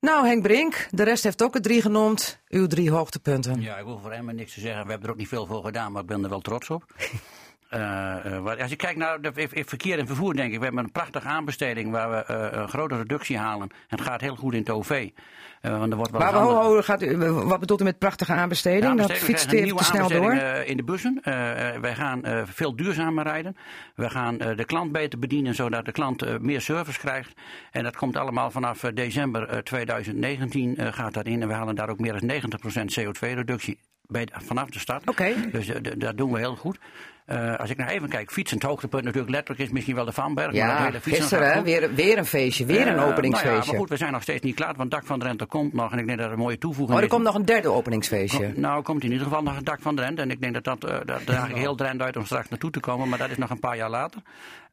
Nou, Henk Brink, de rest heeft ook het drie genoemd. Uw drie hoogtepunten. Ja, ik hoef voor hem niks te zeggen. We hebben er ook niet veel voor gedaan, maar ik ben er wel trots op. Eh, eh, wat- als je kijkt naar de, verkeer en vervoer, denk ik, we hebben een prachtige aanbesteding waar we eh, een grote reductie halen. En het gaat heel goed in het OV. Want er wordt wel Maar ho, ho, gaat wat bedoelt u met prachtige aanbesteding? Dat aanbesteding. We fietst te nieuwe snel door? in de bussen. Wij gaan veel duurzamer rijden. We gaan de klant beter bedienen, zodat de klant meer service krijgt. En dat komt allemaal vanaf december eh, 2019 eh, gaat dat in. En we halen daar ook meer dan 90% CO2-reductie bij, vanaf de start. Oké. Dus dat doen we heel goed. Eh, als ik nou even kijk, fietsend hoogtepunt natuurlijk letterlijk is misschien wel de Vanberg. maar Ja, hele fietsen gisteren hè, weer, weer een feestje, weer een Eh, openingsfeestje. Nou ja, maar goed, we zijn nog steeds niet klaar, want dak van Drenthe komt nog. En ik denk dat het een mooie toevoeging oh, er is. komt nog een derde openingsfeestje. Nou, komt in ieder geval nog een dak van Drenthe. En ik denk dat dat, eh daar draag ik heel Drenthe uit om straks naartoe te komen. Maar dat is nog een paar jaar later.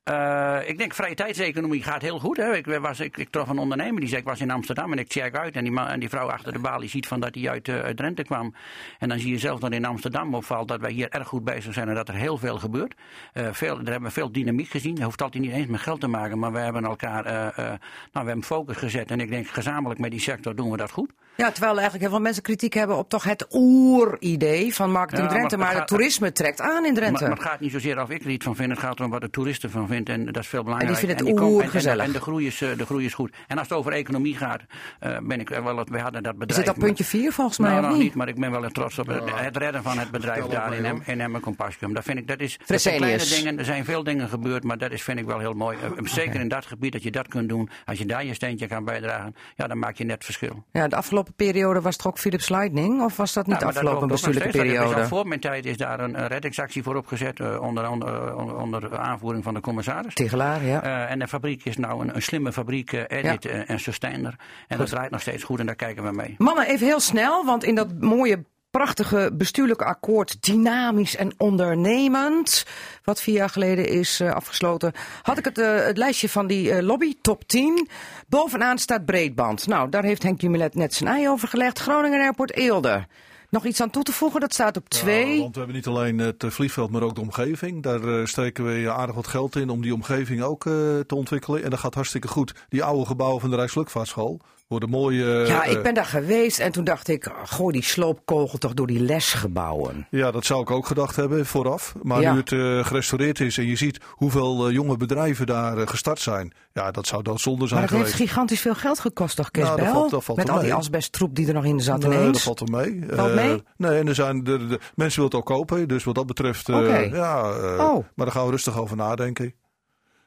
Eh, ik denk vrije tijdseconomie gaat heel goed. Hè. Ik, was, ik, ik trof een ondernemer die zei ik was in Amsterdam en ik check uit. En die, man, en die vrouw achter de balie ziet van dat hij uit, eh, uit Drenthe kwam. En dan zie je zelf dat in Amsterdam opvalt dat wij hier erg goed bezig zijn en dat er heel veel gebeurt. Eh, veel, daar hebben we veel dynamiek gezien. Dat hoeft altijd niet eens met geld te maken. Maar we hebben elkaar, nou, we hebben focus gezet. En ik denk gezamenlijk met die sector doen we dat goed. Ja, terwijl eigenlijk heel veel mensen kritiek hebben op toch het oeridee van Marketing Ja, Drenthe. Maar, het het gaat- toerisme trekt aan in Drenthe. Maar, maar het gaat niet zozeer of ik er iets van vind. Het gaat erom wat de toeristen van vinden. En dat is veel belangrijk. vinden het die komen- en- en-. En, de, groei is, eh, de groei is goed. En als het over economie gaat, eh, ben ik wel... We hadden dat Is bedrijf... dit al puntje vier volgens mij, Nou, nog niet? niet, maar ik ben wel trots op het, het redden van het bedrijf daar in, in Emmen Compascum. Dat vind ik, dat, is, dat zijn kleine dingen. Er zijn veel dingen gebeurd, maar dat is, vind ik wel heel mooi. Eh, Zeker in dat gebied dat je dat kunt doen. Als je daar je steentje kan bijdragen, ja, dan maak je net verschil. Ja, de afgelopen periode was het ook Philips Lightning? Of was dat niet Nou, de maar dat afgelopen bestuurlijke is periode? voor mijn tijd is daar een, reddingsactie voor opgezet. onder, onder, onder, onder aanvoering van de commissaris. Tegelaar, ja. Eh, en de fabriek is nou een, een slimme fabriek, eh, Edit eh, en Sustainer. En dat draait nog steeds goed en daar kijken we mee. Mannen, even heel snel, want in dat mooie, prachtige bestuurlijke akkoord, dynamisch en ondernemend, wat vier jaar geleden is afgesloten, had ik het, het lijstje van die lobby, top 10. Bovenaan staat breedband. Nou, daar heeft Henk Jumelet net zijn ei over gelegd. Groningen Airport Eelde. Nog iets aan toe te voegen? Dat staat op twee. Ja, want we hebben niet alleen het eh, vliegveld, maar ook de omgeving. Daar eh, steken we aardig wat geld in om die omgeving ook eh, te ontwikkelen. En dat gaat hartstikke goed. Die oude gebouwen van de Rijksluchtvaartschool worden mooie... ja, eh, ik ben daar geweest en toen dacht ik, gooi die sloopkogel toch door die lesgebouwen. Ja, dat zou ik ook gedacht hebben vooraf. Maar Ja. nu het eh, gerestaureerd is en je ziet hoeveel eh, jonge bedrijven daar eh, gestart zijn. Ja, dat zou doodzonde zijn Maar dat heeft gigantisch veel geld gekost, toch, Kees Nou, dat valt- dat valt Met al die asbesttroep die er nog in zat Nee, ineens. dat valt er mee. Valt Eh, mee? nee, en er zijn de, de- mensen willen het ook kopen. Dus wat dat betreft, eh, Oké. ja, eh, Oh. maar daar gaan we rustig over nadenken.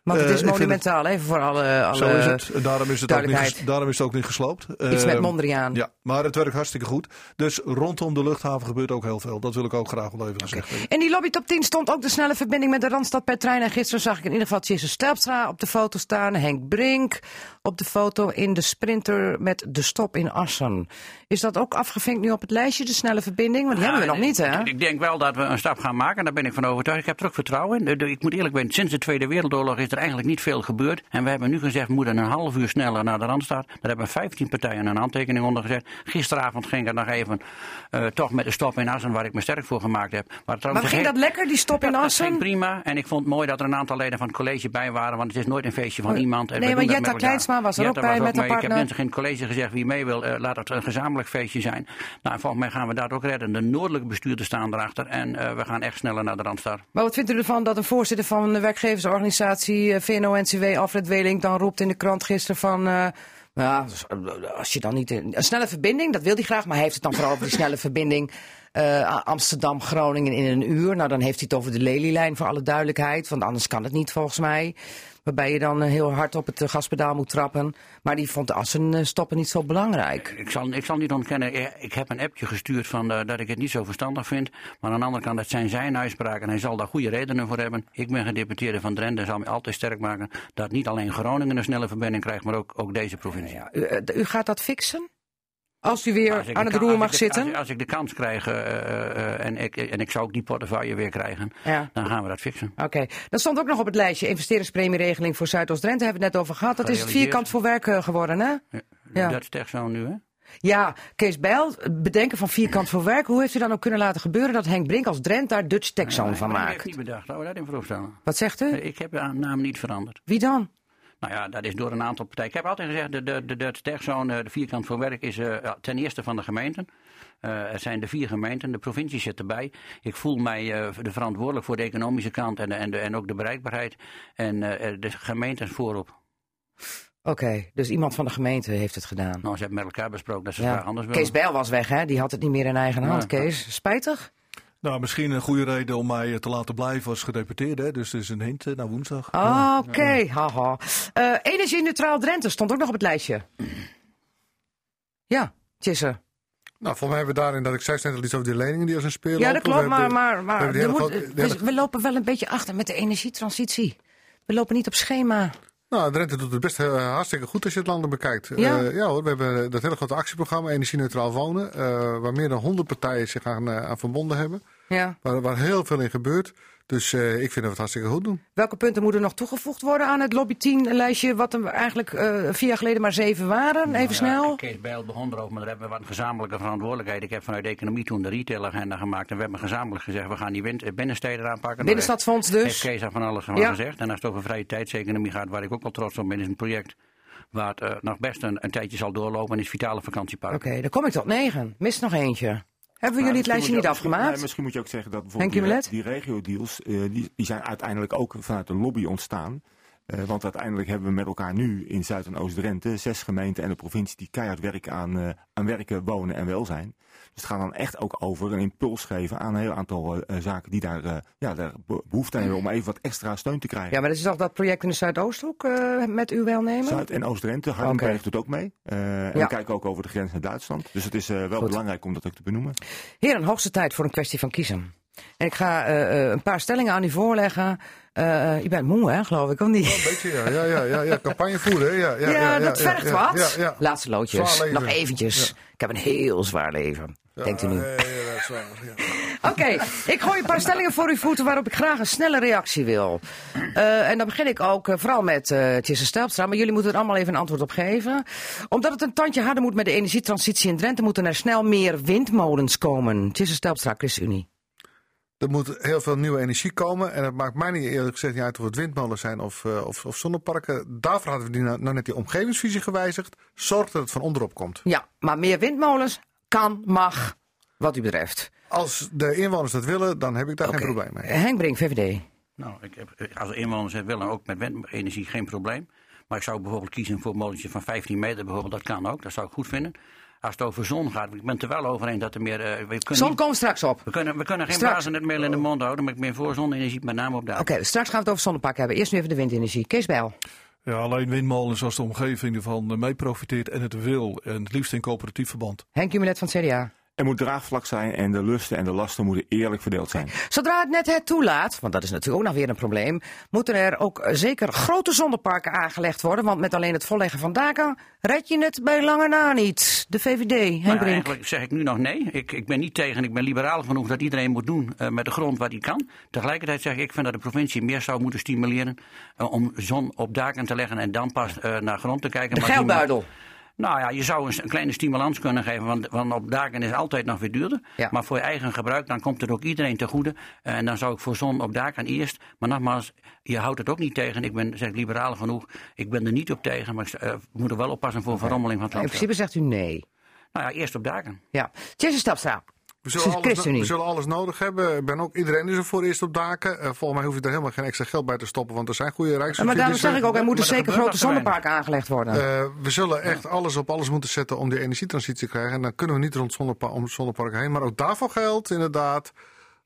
Want het Eh, is monumentaal, even voor alle, alle Zo is het. En daarom is het, ook niet, daarom is het ook niet gesloopt. Iets met Eh, Mondriaan. Ja, maar het werkt hartstikke goed. Dus rondom de luchthaven gebeurt ook heel veel. Dat wil ik ook graag wel even gezegd hebben. In die lobby top 10 stond ook de snelle verbinding met de Randstad per trein. En gisteren zag ik in ieder geval Tjesse Stelpstra op de foto staan. Henk Brink op de foto in de sprinter met de stop in Assen. Is dat ook afgevinkt nu op het lijstje, de snelle verbinding? Want die hebben we nog niet, hè? Ik, ik denk wel dat we een stap gaan maken, daar ben ik van overtuigd. Ik heb er ook vertrouwen in. Ik moet eerlijk zijn, sinds de Tweede Wereldoorlog is er eigenlijk niet veel gebeurd. En we hebben nu gezegd, we moeten een half uur sneller naar de Randstad. Daar hebben 15 partijen een handtekening onder gezet. Gisteravond ging het nog even, eh, toch met de stop in Assen, waar ik me sterk voor gemaakt heb. Maar, ging dat lekker, die stop in dat, dat ging Assen? prima. En ik vond het mooi dat er een aantal leden van het college bij waren. Want het is nooit een feestje van Oh, iemand. En nee, maar Jetta met was er ook met Ik heb mensen in het college gezegd, wie mee wil, eh, laat het een gezamenlijk feestje zijn. Nou, en volgens mij gaan we dat ook redden. De noordelijke bestuurders staan erachter. En eh, we gaan echt sneller naar de Randstad. Maar wat vindt u ervan dat een voorzitter van de werkgeversorganisatie eh, VNO-NCW, Alfred Weling, dan roept in de krant gisteren van... eh, ja, als je dan niet... Een, een snelle verbinding, dat wil hij graag, maar hij heeft het dan vooral over die snelle verbinding eh, Amsterdam-Groningen in een uur. Nou, dan heeft hij het over de lelielijn voor alle duidelijkheid, want anders kan het niet volgens mij. Waarbij je dan eh, heel hard op het eh, gaspedaal moet trappen. Maar die vond de assen stoppen niet zo belangrijk. Ik zal, ik zal niet ontkennen, eh, ik heb een appje gestuurd van, dat ik het niet zo verstandig vind. Maar aan de andere kant, dat zijn zijn uitspraken en hij zal daar goede redenen voor hebben. Ik ben gedeputeerde van Drenthe en zal me altijd sterk maken dat niet alleen Groningen een snelle verbinding krijgt, maar ook, ook deze provincie. Ja, u, u gaat dat fixen? Als u weer aan het roer mag zitten? Als, als ik de kans krijg eh, eh, eh, en, ik, en ik zou ook die portefeuille weer krijgen, Ja. dan gaan we dat fixen. Oké, dat stond ook nog op het lijstje. Investeringspremieregeling voor Zuidoost-Drenthe hebben we het net over gehad. Dat is het vierkant voor werk geworden, hè? Ja. Dat is echt zo nu, hè? Ja, Kees Bijl, bedenken van vierkant voor werk. Hoe heeft u dan ook kunnen laten gebeuren dat Henk Brink als Drent daar Dutch Zone van Ik heb maakt? niet bedacht, laten we dat voorstellen. Wat zegt u? Ik heb de naam niet veranderd. Wie dan? Nou ja, dat is door een aantal partijen. Ik heb altijd gezegd, de, de, de, de techzone, de vierkant voor werk, is eh, ten eerste van de gemeenten. Eh, er zijn de vier gemeenten, de provincie zit erbij. Ik voel mij eh, de verantwoordelijk voor de economische kant en, en, de, en ook de bereikbaarheid. En de gemeenten voorop. Oké, dus iemand van de gemeente heeft het gedaan. Nou, ze hebben met elkaar besproken dat ze Ja. het anders willen. Kees Bijl was weg, hè? Die had het niet meer in eigen hand. Ja. Kees, spijtig? Nou, misschien een goede reden om mij te laten blijven als gedeputeerde. hè. Dus het is een hint eh, naar woensdag. Oké, haha. Eh, Energie-neutraal Drenthe stond ook nog op het lijstje. Ja, Tjisse. Nou, volgens mij hebben we daarin dat ik zei net al iets over die leningen die als een speer Ja, dat klopt, We maar, hebben- maar, moet- hele- we lopen wel een beetje achter met de energietransitie. We lopen niet op schema. Nou, Drenthe doet het best eh, hartstikke goed als je het landelijk bekijkt. Ja? Eh, ja hoor, we hebben dat hele grote actieprogramma Energie-neutraal wonen. eh, waar meer dan 100 partijen zich aan, aan verbonden hebben. Ja. Waar, waar heel veel in gebeurt. Dus eh, ik vind dat we het hartstikke goed doen. Welke punten moeten nog toegevoegd worden aan het lobby 10 lijstje, wat er eigenlijk eh, vier jaar geleden maar zeven waren? Even Ja, snel. Kees Bijl begon erover, maar daar hebben we wat een gezamenlijke verantwoordelijkheid. Ik heb vanuit de economie toen de retailagenda gemaakt. En we hebben gezamenlijk gezegd, we gaan die win- binnensteden aanpakken. Binnenstadsfonds Heeft dus. Kees daar van alles van Ja. gezegd. En als het over vrije tijdseconomie gaat, waar ik ook wel trots op ben, is een project waar het eh, nog best een, een tijdje zal doorlopen. En is Vitale Vakantiepark. Oké, dan kom ik tot negen. Mist nog eentje. Hebben we jullie het lijstje niet afgemaakt? Nee, misschien moet je ook zeggen dat bijvoorbeeld die, regio-deals, eh, die, die zijn uiteindelijk ook vanuit een lobby ontstaan. Eh, want uiteindelijk hebben we met elkaar nu in Zuid- en Oost-Drenthe zes gemeenten en de provincie die keihard werken aan, eh, aan werken, wonen en welzijn. Dus het gaat dan echt ook over een impuls geven aan een heel aantal eh, zaken die daar, ja, daar be- behoefte aan hebben om even wat extra steun te krijgen. Ja, maar dat is toch dat project in de Zuidoosthoek eh met uw welnemen? Zuid- en Oost-Drenthe, Hardenberg Oké. doet ook mee. En Ja. we kijken ook over de grens naar Duitsland. Dus het is wel Goed. belangrijk om dat ook te benoemen. Heren, hoogste tijd voor een kwestie van kiezen. En ik ga eh, eh, een paar stellingen aan u voorleggen. Eh, eh, je bent moe, hè, geloof ik, of niet? Een beetje, ja. Ja, ja, ja, ja. Campagne voeren, hè. ja. Ja, Ja, ja, dat vergt wat. Laatste loodjes. Nog eventjes. Ik heb een heel zwaar leven. Denkt u nu. Ja, ja, ja, dat is waar, ja. Oké, ik gooi een paar stellingen voor uw voeten waarop ik graag een snelle reactie wil. En dan begin ik ook vooral met uh, Tjisse Stelpstra, maar jullie moeten er allemaal even een antwoord op geven. Omdat het een tandje harder moet met de energietransitie in Drenthe, moeten er snel meer windmolens komen. Tjisse Stelpstra, ChristenUnie. Er moet heel veel nieuwe energie komen. En het maakt mij niet eerlijk gezegd niet uit of het windmolens zijn of, uh, of, of zonneparken. Daarvoor hadden we die nou, nou net die omgevingsvisie gewijzigd. Zorg dat het van onderop komt. Ja, maar meer windmolens kan, mag, wat u betreft. Als de inwoners dat willen, dan heb ik daar okay. geen probleem mee. Henk Brink, VVD. Nou, ik heb, als de inwoners het willen, ook met windenergie geen probleem. Maar ik zou bijvoorbeeld kiezen voor een molentje van 15 meter bijvoorbeeld. Dat kan ook, dat zou ik goed vinden. Als het over zon gaat, ik ben het er wel over eens dat er meer... Uh, we kunnen zon niet, komt straks op. We kunnen, we kunnen geen blazen net meer in de mond houden, maar ik ben voor zonne-energie met name op de Oké, okay, straks gaan we het over zonneparken hebben. Eerst nu even de windenergie. Kees Bijl. Ja, alleen windmolens als de omgeving ervan mee profiteert en het wil. En het liefst in coöperatief verband. Henk Jumelet van het CDA. Er moet draagvlak zijn en de lusten en de lasten moeten eerlijk verdeeld zijn. Zodra het net het toelaat, want dat is natuurlijk ook nog weer een probleem, moeten er ook zeker grote zonneparken aangelegd worden. Want met alleen het volleggen van daken red je het bij lange na niet. De VVD, Henk nou. Eigenlijk zeg ik nu nog nee. Ik, ik ben niet tegen, ik ben liberaal genoeg dat iedereen moet doen uh, met de grond wat hij kan. Tegelijkertijd zeg ik, ik vind dat de provincie meer zou moeten stimuleren uh, om zon op daken te leggen en dan pas uh, naar grond te kijken. De geldbuidel. Nou ja, je zou een, een, kleine stimulans kunnen geven, want, want op daken is altijd nog weer duurder. Ja. Maar voor je eigen gebruik, dan komt het ook iedereen te goede. En dan zou ik voor zon op daken eerst. Maar nogmaals, je houdt het ook niet tegen. Ik ben zeg, liberaal genoeg. Ik ben er niet op tegen, maar ik uh, moet er wel oppassen voor okay. verrommeling van het In principe zegt u nee. Nou ja, eerst op daken. Ja. Tjesse Stapstra. We zullen, alles, we zullen, alles, nodig hebben. Ik ben ook, iedereen is er voor eerst op daken. Uh, volgens mij hoef je er helemaal geen extra geld bij te stoppen, want er zijn goede. Ja, maar daarom zeg ik ook, er moeten zeker grote zonneparken aangelegd worden. Uh, we zullen echt alles op alles moeten zetten om die energietransitie te krijgen. En dan kunnen we niet rond zonnepa om zonneparken heen. Maar ook daarvoor geldt inderdaad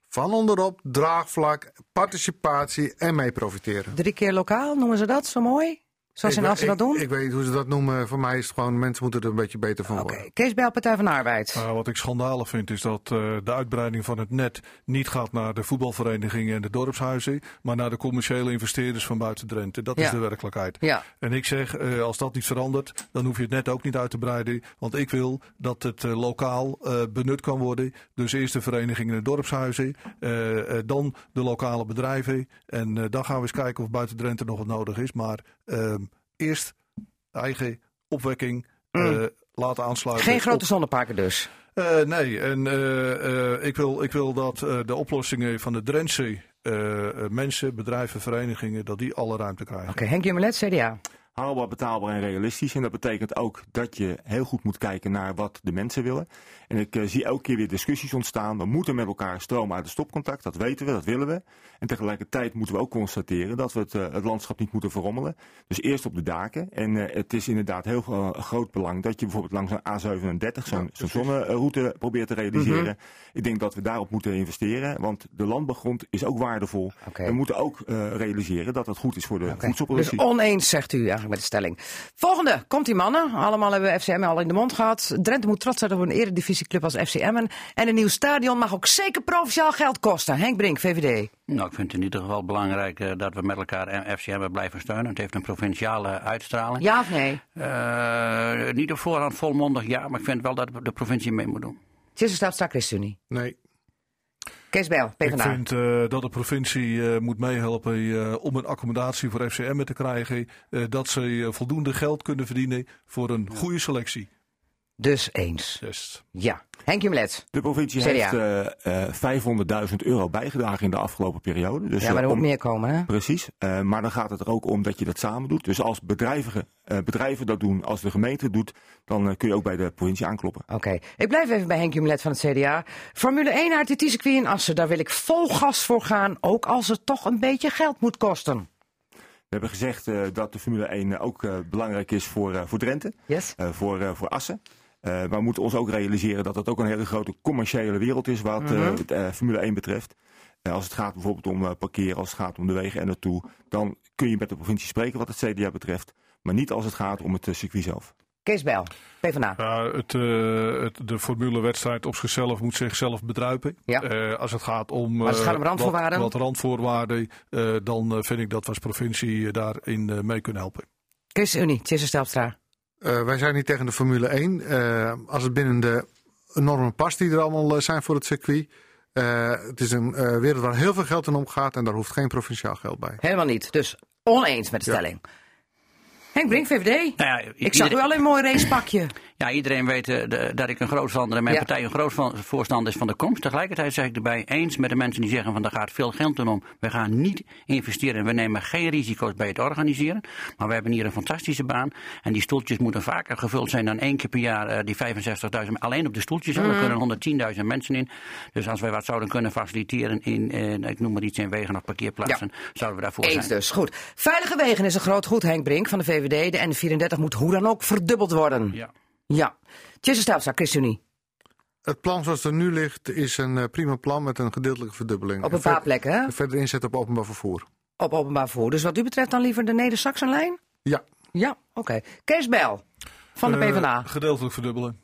van onderop, draagvlak, participatie en mee profiteren. Drie keer lokaal, noemen ze dat zo mooi? Zoals in Assen dat doen? Ik, ik, weet niet hoe ze dat noemen. Voor mij is het gewoon, mensen moeten er een beetje beter van worden. Okay. Kees Bijl, Partij van de Arbeid. Uh, wat ik schandalig vind is dat uh, de uitbreiding van het net niet gaat naar de voetbalverenigingen en de dorpshuizen, maar naar de commerciële investeerders van buiten Drenthe. Dat ja. is de werkelijkheid. Ja. En ik zeg, uh, als dat niet verandert, dan hoef je het net ook niet uit te breiden. Want ik wil dat het lokaal benut kan worden. Dus eerst de verenigingen en de dorpshuizen, dan de lokale bedrijven. En dan gaan we eens kijken of buiten Drenthe nog wat nodig is. Maar eerst eigen opwekking mm. uh, laten aansluiten. Geen grote op... zonneparken dus? Uh, nee, en uh, ik, wil, ik wil dat de oplossingen van de Drentse mensen, bedrijven, verenigingen, dat die alle ruimte krijgen. Oké, okay, Henk Jummelet, CDA. Haalbaar, betaalbaar en realistisch. En dat betekent ook dat je heel goed moet kijken naar wat de mensen willen. En ik uh, zie elke keer weer discussies ontstaan. We moeten met elkaar stromen uit het stopcontact. Dat weten we, dat willen we. En tegelijkertijd moeten we ook constateren dat we het, uh, het landschap niet moeten verrommelen. Dus eerst op de daken. En uh, het is inderdaad heel groot belang dat je bijvoorbeeld langs een A37 zo'n zo zonneroute probeert te realiseren. Mm -hmm. Ik denk dat we daarop moeten investeren. Want de landbouwgrond is ook waardevol. Okay. We moeten ook realiseren dat het goed is voor de okay. voedselproductie. Dus oneens, zegt u eigenlijk met de stelling. Volgende, komt die mannen. Allemaal hebben we FCM al in de mond gehad. Drenthe moet trots zijn op een eredivisieclub als FCM. En een nieuw stadion mag ook zeker provinciaal geld kosten. Henk Brink, VVD. Nou, ik vind het in ieder geval belangrijk uh, dat we met elkaar FCM blijven steunen. Het heeft een provinciale uitstraling. Ja of nee? Uh, niet op voorhand volmondig ja, maar ik vind wel dat de provincie mee moet doen. Tjisse staat straks ChristenUnie. Nee. Kees Bijl, PvdA. Ik vind uh, dat de provincie uh, moet meehelpen uh, om een accommodatie voor FCM te krijgen. dat ze voldoende geld kunnen verdienen voor een goede selectie. Dus eens. Ja. Henk Jumlet. De provincie CDA. heeft uh, 500.000 euro bijgedragen in de afgelopen periode. Dus, ja, maar er moet om, meer komen, hè? Precies. Uh, maar dan gaat het er ook om dat je dat samen doet. Dus als bedrijven, uh, bedrijven dat doen, als de gemeente doet, dan kun je ook bij de provincie aankloppen. Oké. Okay. Ik blijf even bij Henk Jumlet van het CDA. Formule 1 uit het circuit in Assen, daar wil ik vol gas voor gaan. Ook als het toch een beetje geld moet kosten. We hebben gezegd eh, dat de Formule 1 ook eh, belangrijk is voor, eh, voor Drenthe, Yes. eh, voor, eh, voor Assen. Eh, maar we moeten ons ook realiseren dat het ook een hele grote commerciële wereld is wat eh, Mhm. het, eh, Formule 1 betreft. Eh, als het gaat bijvoorbeeld om eh, parkeren, als het gaat om de wegen en naartoe, dan kun je met de provincie spreken wat het CDA betreft. Maar niet als het gaat om het eh, circuit zelf. Kees Bijl, PvdA. Ja, het, eh, het, de formulewedstrijd op zichzelf moet zichzelf bedruipen. Ja. Eh, als het gaat om, Als het eh, gaat om randvoorwaarden? Wat, wat randvoorwaarden, eh, dan eh, vind ik dat we als provincie eh, daarin eh, mee kunnen helpen. ChristenUnie, Tjesse Stelpstra. Eh, wij zijn niet tegen de Formule 1. Eh, als het binnen de normen past die er allemaal eh, zijn voor het circuit. Eh, het is een eh, wereld waar heel veel geld in omgaat en daar hoeft geen provinciaal geld bij. Helemaal niet. Dus oneens met de Ja. stelling. Henk Brink, VVD. Nou ja, Ik zag u al in een mooi racepakje. Ja, iedereen weet eh, de- dat ik een groot en mijn Ja. partij een groot voorstander is van de komst. Tegelijkertijd zeg ik erbij eens met de mensen die zeggen van er gaat veel geld om. We gaan niet investeren. We nemen geen risico's bij het organiseren. Maar we hebben hier een fantastische baan. En die stoeltjes moeten vaker gevuld zijn dan één keer per jaar. eh, die 65.000 alleen op de stoeltjes. Mm. Er kunnen 110.000 mensen in. Dus als wij wat zouden kunnen faciliteren in, eh, ik noem maar iets, in wegen of parkeerplaatsen, zouden we daarvoor Eens zijn. dus. Goed. Veilige wegen is een groot goed, Henk Brink van de VVD. De N34 moet hoe dan ook verdubbeld worden. Ja. Ja. Tjesse Stelpstra, ChristenUnie. Het plan zoals het er nu ligt is een eh, prima plan met een gedeeltelijke verdubbeling. Op En een paar plekken, hè? Verder inzet op openbaar vervoer. Op openbaar vervoer. Dus wat u betreft dan liever de Neder-Saxenlijn? Ja, Ja, oké. Kees Bijl van de Eh, PvdA. gedeeltelijk verdubbelen.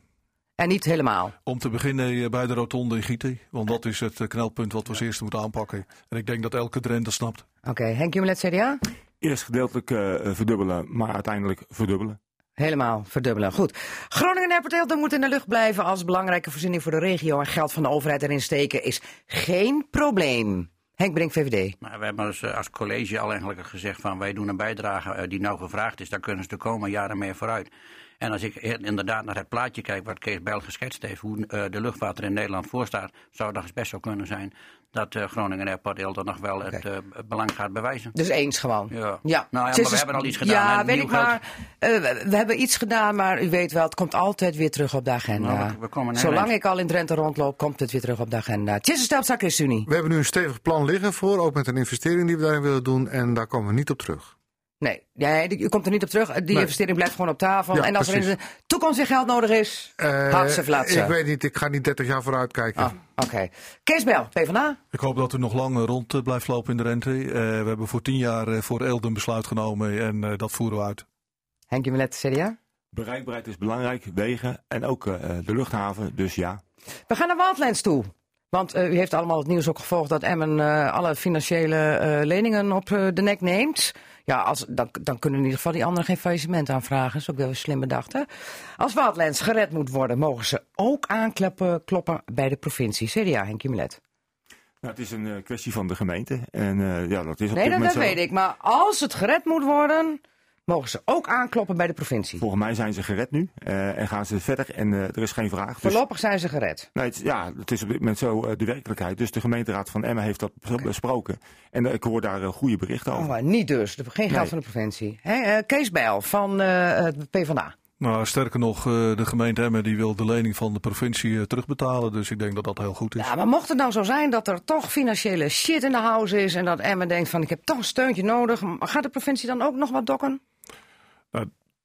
En niet helemaal. Om te beginnen eh, bij de rotonde in Gieten. Want dat is het knelpunt wat we als eerste moeten aanpakken. En ik denk dat elke Drenthe snapt. Oké, Henk Jumelet, CDA? Eerst gedeeltelijk eh, verdubbelen, maar uiteindelijk verdubbelen. Helemaal verdubbelen. Goed. Groningen Airport moet in de lucht blijven als belangrijke voorziening voor de regio. En geld van de overheid erin steken is geen probleem. Henk Brink, VVD. Maar we hebben als, eh, als college al eigenlijk gezegd van wij doen een bijdrage eh, die nou gevraagd is. Daar kunnen ze de komende jaren mee vooruit. En als ik inderdaad naar het plaatje kijk wat Kees Bijl geschetst heeft, hoe eh, de luchtvaart er in Nederland voor staat, zou dat best zo kunnen zijn dat eh, Groningen Airport dan nog wel het eh, belang gaat bewijzen. Dus eens gewoon. Ja. Nou ja. maar we hebben al iets gedaan, Ja, hè, weet ik maar. Eh, we, hebben iets gedaan, maar u weet wel, het komt altijd weer terug op de agenda. Nou, we- we komen Zolang ik al in Drenthe rondloop, komt het weer terug op de agenda. Tjisse Stelpstra, ChristenUnie. we hebben nu een stevig plan liggen voor, ook met een investering die we daarin willen doen. En daar komen we niet op terug. Nee, nee, die- u komt er niet op terug. Die Nee. investering blijft gewoon op tafel. Ja, en als er in de toekomst weer geld nodig is, Eh, had ze flatsen. ik weet niet, ik ga niet 30 jaar vooruit kijken. Ah, oké. Kees Bel, PvdA. Ik hoop dat u nog lang eh, rond eh, blijft lopen in de rente. Eh, we hebben voor tien jaar eh, voor Eelde een besluit genomen en eh, dat voeren we uit. Henk Jumelet, CDA. Bereikbaarheid is belangrijk, wegen en ook eh, de luchthaven, dus ja. We gaan naar Wildlands toe. Want eh, u heeft allemaal het nieuws ook gevolgd dat Emmen eh, alle financiële eh, leningen op de nek neemt. Ja, als, dan, dan kunnen in ieder geval die anderen geen faillissement aanvragen. Dat is ook wel slim bedacht. Hè? Als Wildlands gered moet worden, mogen ze ook aankloppen kloppen bij de provincie. CDA, Henk Jumelet. Nou, het is een kwestie van de gemeente en ja, dat is op Nee, dit dat, moment dat weet ik. Maar als het gered moet worden, mogen ze ook aankloppen bij de provincie. Volgens mij zijn ze gered nu eh, en gaan ze verder en eh, er is geen vraag. Dus, Voorlopig zijn ze gered. nee, het, ja, het is op dit moment zo eh, de werkelijkheid. Dus de gemeenteraad van Emmen heeft dat besproken. En ik hoor daar goede berichten over. Oh, maar niet dus. Geen geld Nee. van de provincie. Hè, eh, Kees Bijl van eh, het PvdA. Nou, sterker nog, eh, de gemeente Emmen die wil de lening van de provincie eh, terugbetalen. Dus ik denk dat dat heel goed is. Ja, maar mocht het nou zo zijn dat er toch financiële shit in de house is en dat Emmen denkt van ik heb toch een steuntje nodig, gaat de provincie dan ook nog wat dokken?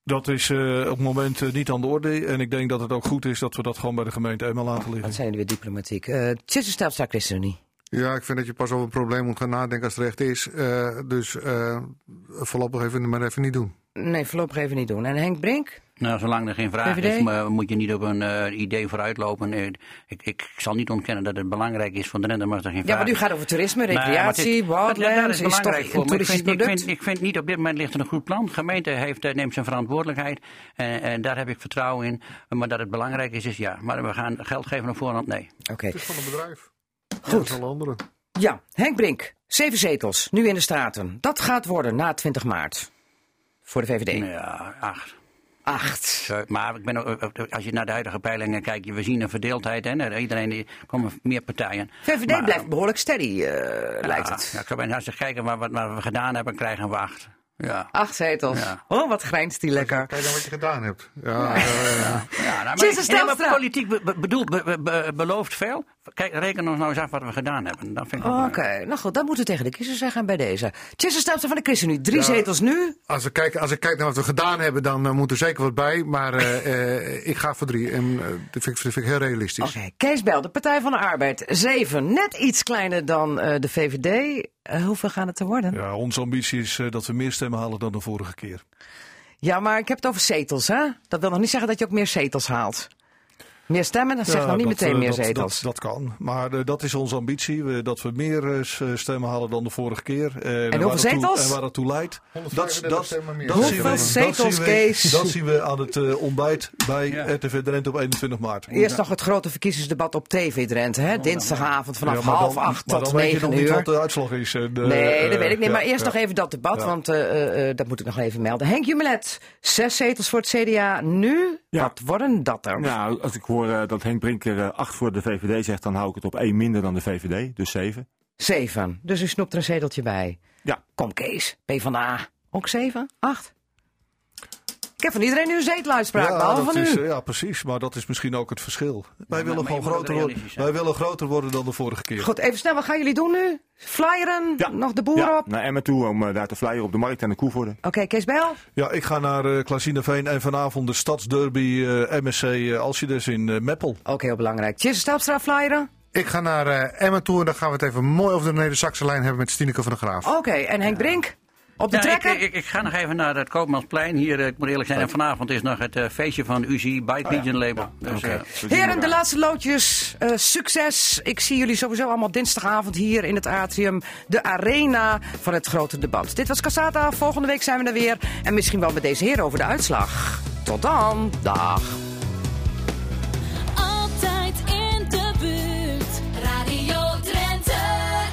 Dat is eh, op het moment eh, niet aan de orde. En ik denk dat het ook goed is dat we dat gewoon bij de gemeente Emmen laten liggen. Dat zijn jullie weer diplomatiek. Uh, Tjitse Stelstra ChristenUnie. Ja, ik vind dat je pas over een probleem moet gaan nadenken als het recht is. Eh, dus eh, voorlopig even, maar even niet doen. Nee, voorlopig even niet doen. En Henk Brink? Nou, zolang er geen vraag VVD? is, maar moet je niet op een eh, idee vooruitlopen. Eh, ik, ik, ik zal niet ontkennen dat het belangrijk is voor Drenthe, maar als er geen Ja, vraag maar u gaat over toerisme, maar recreatie, dit- dat- is Is, belangrijk toch voor een me. Ik toeristisch vind, ik, vind, ik vind niet op dit moment ligt er een goed plan. De gemeente heeft, eh, neemt zijn verantwoordelijkheid en, en daar heb ik vertrouwen in. Maar dat het belangrijk is, is ja. Maar we gaan geld geven op voorhand, nee. Oké. Het is van een bedrijf. Goed. Alle anderen. Ja, Henk Brink. Zeven zetels, nu in de straten. Dat gaat worden na 20 maart. Voor de VVD. Ja, acht. Acht. Zo, Maar ik ben, ook- ook- als je naar de huidige peilingen kijkt, we zien een verdeeldheid. Hè. Iedereen, die komen meer partijen. VVD Maar- blijft behoorlijk steady, eh, lijkt het. Ja, ik zou bijna zeggen, kijken wat, wat, we gedaan hebben, krijgen we acht. Ja. Acht zetels. Ja. Oh, wat grijnst die lekker. Kijk dan wat je gedaan hebt. Ja, ja, ja. Ja, nou, maar, politiek be- be- bedoelt, be- be- be- belooft veel. Kijk, reken ons nou eens af wat we gedaan hebben. Dat vind ik Oké, nou goed, dat moeten we tegen de kiezer zeggen bij deze. Tjesse Stelpster van de ChristenUnie, drie zetels nu. Als ik, kijk, als ik kijk naar wat we gedaan hebben, dan eh, moet er zeker wat bij. Maar eh, eh, ik ga voor drie. En dat, vind ik, dat vind ik heel realistisch. Oké, Kees Bel, de Partij van de Arbeid, zeven. Net iets kleiner dan eh, de VVD. Hoeveel gaan het er worden? Ja. Ja, onze ambitie is eh, dat we meer stemmen halen dan de vorige keer. maar ik heb het over zetels, hè? Dat wil nog niet zeggen dat je ook meer zetels haalt. Meer stemmen, dat zegt Ja, nog niet dat, meteen eh, meer dat, zetels. Dat, dat kan. Maar eh, dat is onze ambitie. we- dat we meer eh, stemmen halen dan de vorige keer. Eh, hoeveel dat toe- zetels? En waar dat toe leidt. 135 stemmen meer. Hoeveel zien we, zetels, dat zien we, Kees? Dat zien we aan het ontbijt bij Ja. RTV Drenthe op 21 maart. Eerst nog het grote verkiezingsdebat op TV Drenthe, hè? Dinsdagavond vanaf half dan- acht maar tot dan weet je negen nog niet uur. wat de uitslag is. En, eh, Nee, dat weet ik niet. ja, maar eerst ja. nog even dat debat, Ja. want eh, eh, eh, dat moet ik nog even melden. Henk Jumelet, zes zetels voor het CDA. Nu, wat worden dat er? Nou, als ik hoor eh, dat Henk Brinker eh, 8 voor de VVD zegt, dan hou ik het op 1 minder dan de VVD, dus 7. 7, dus u snoept er een zeteltje bij. Ja. Kom Kees, PvdA, ook 7, 8? Heb van iedereen nu een zeteluitspraak, Ja, behalve dat van is, u. ja, precies. Maar dat is misschien ook het verschil. Wij willen maar gewoon groter worden. zijn. Wij willen groter worden dan de vorige keer. Goed, even snel, wat gaan jullie doen nu? Flyeren? Ja. Nog de boer ja, op? naar Emmen toe om eh, daar te flyeren op de markt en de Koevoorde. Oké, Kees Bel? Ja, ik ga naar uh, Klazineveen en vanavond de stadsderby eh, MSC uh, Alcides in eh, Meppel. Ook heel belangrijk. Tjisse Stelpstra flyeren? Ik ga naar eh, Emmen toe en dan gaan we het even mooi over de Neder-Saxe lijn hebben met Stineke van der Graaf. Oké, en Henk Brink? Op de Ja, trekker? ik, ik ga nog even naar het Koopmansplein. Hier, eh, ik moet eerlijk zijn, en vanavond is nog het eh, feestje van UZI Bike Region Label. Dus, eh, Heren, de laatste loodjes. succes. Ik zie jullie sowieso allemaal dinsdagavond hier in het atrium. De arena van het grote debat. Dit was Casata. Volgende week zijn we er weer. En misschien wel met deze heren over de uitslag. Tot dan. Dag.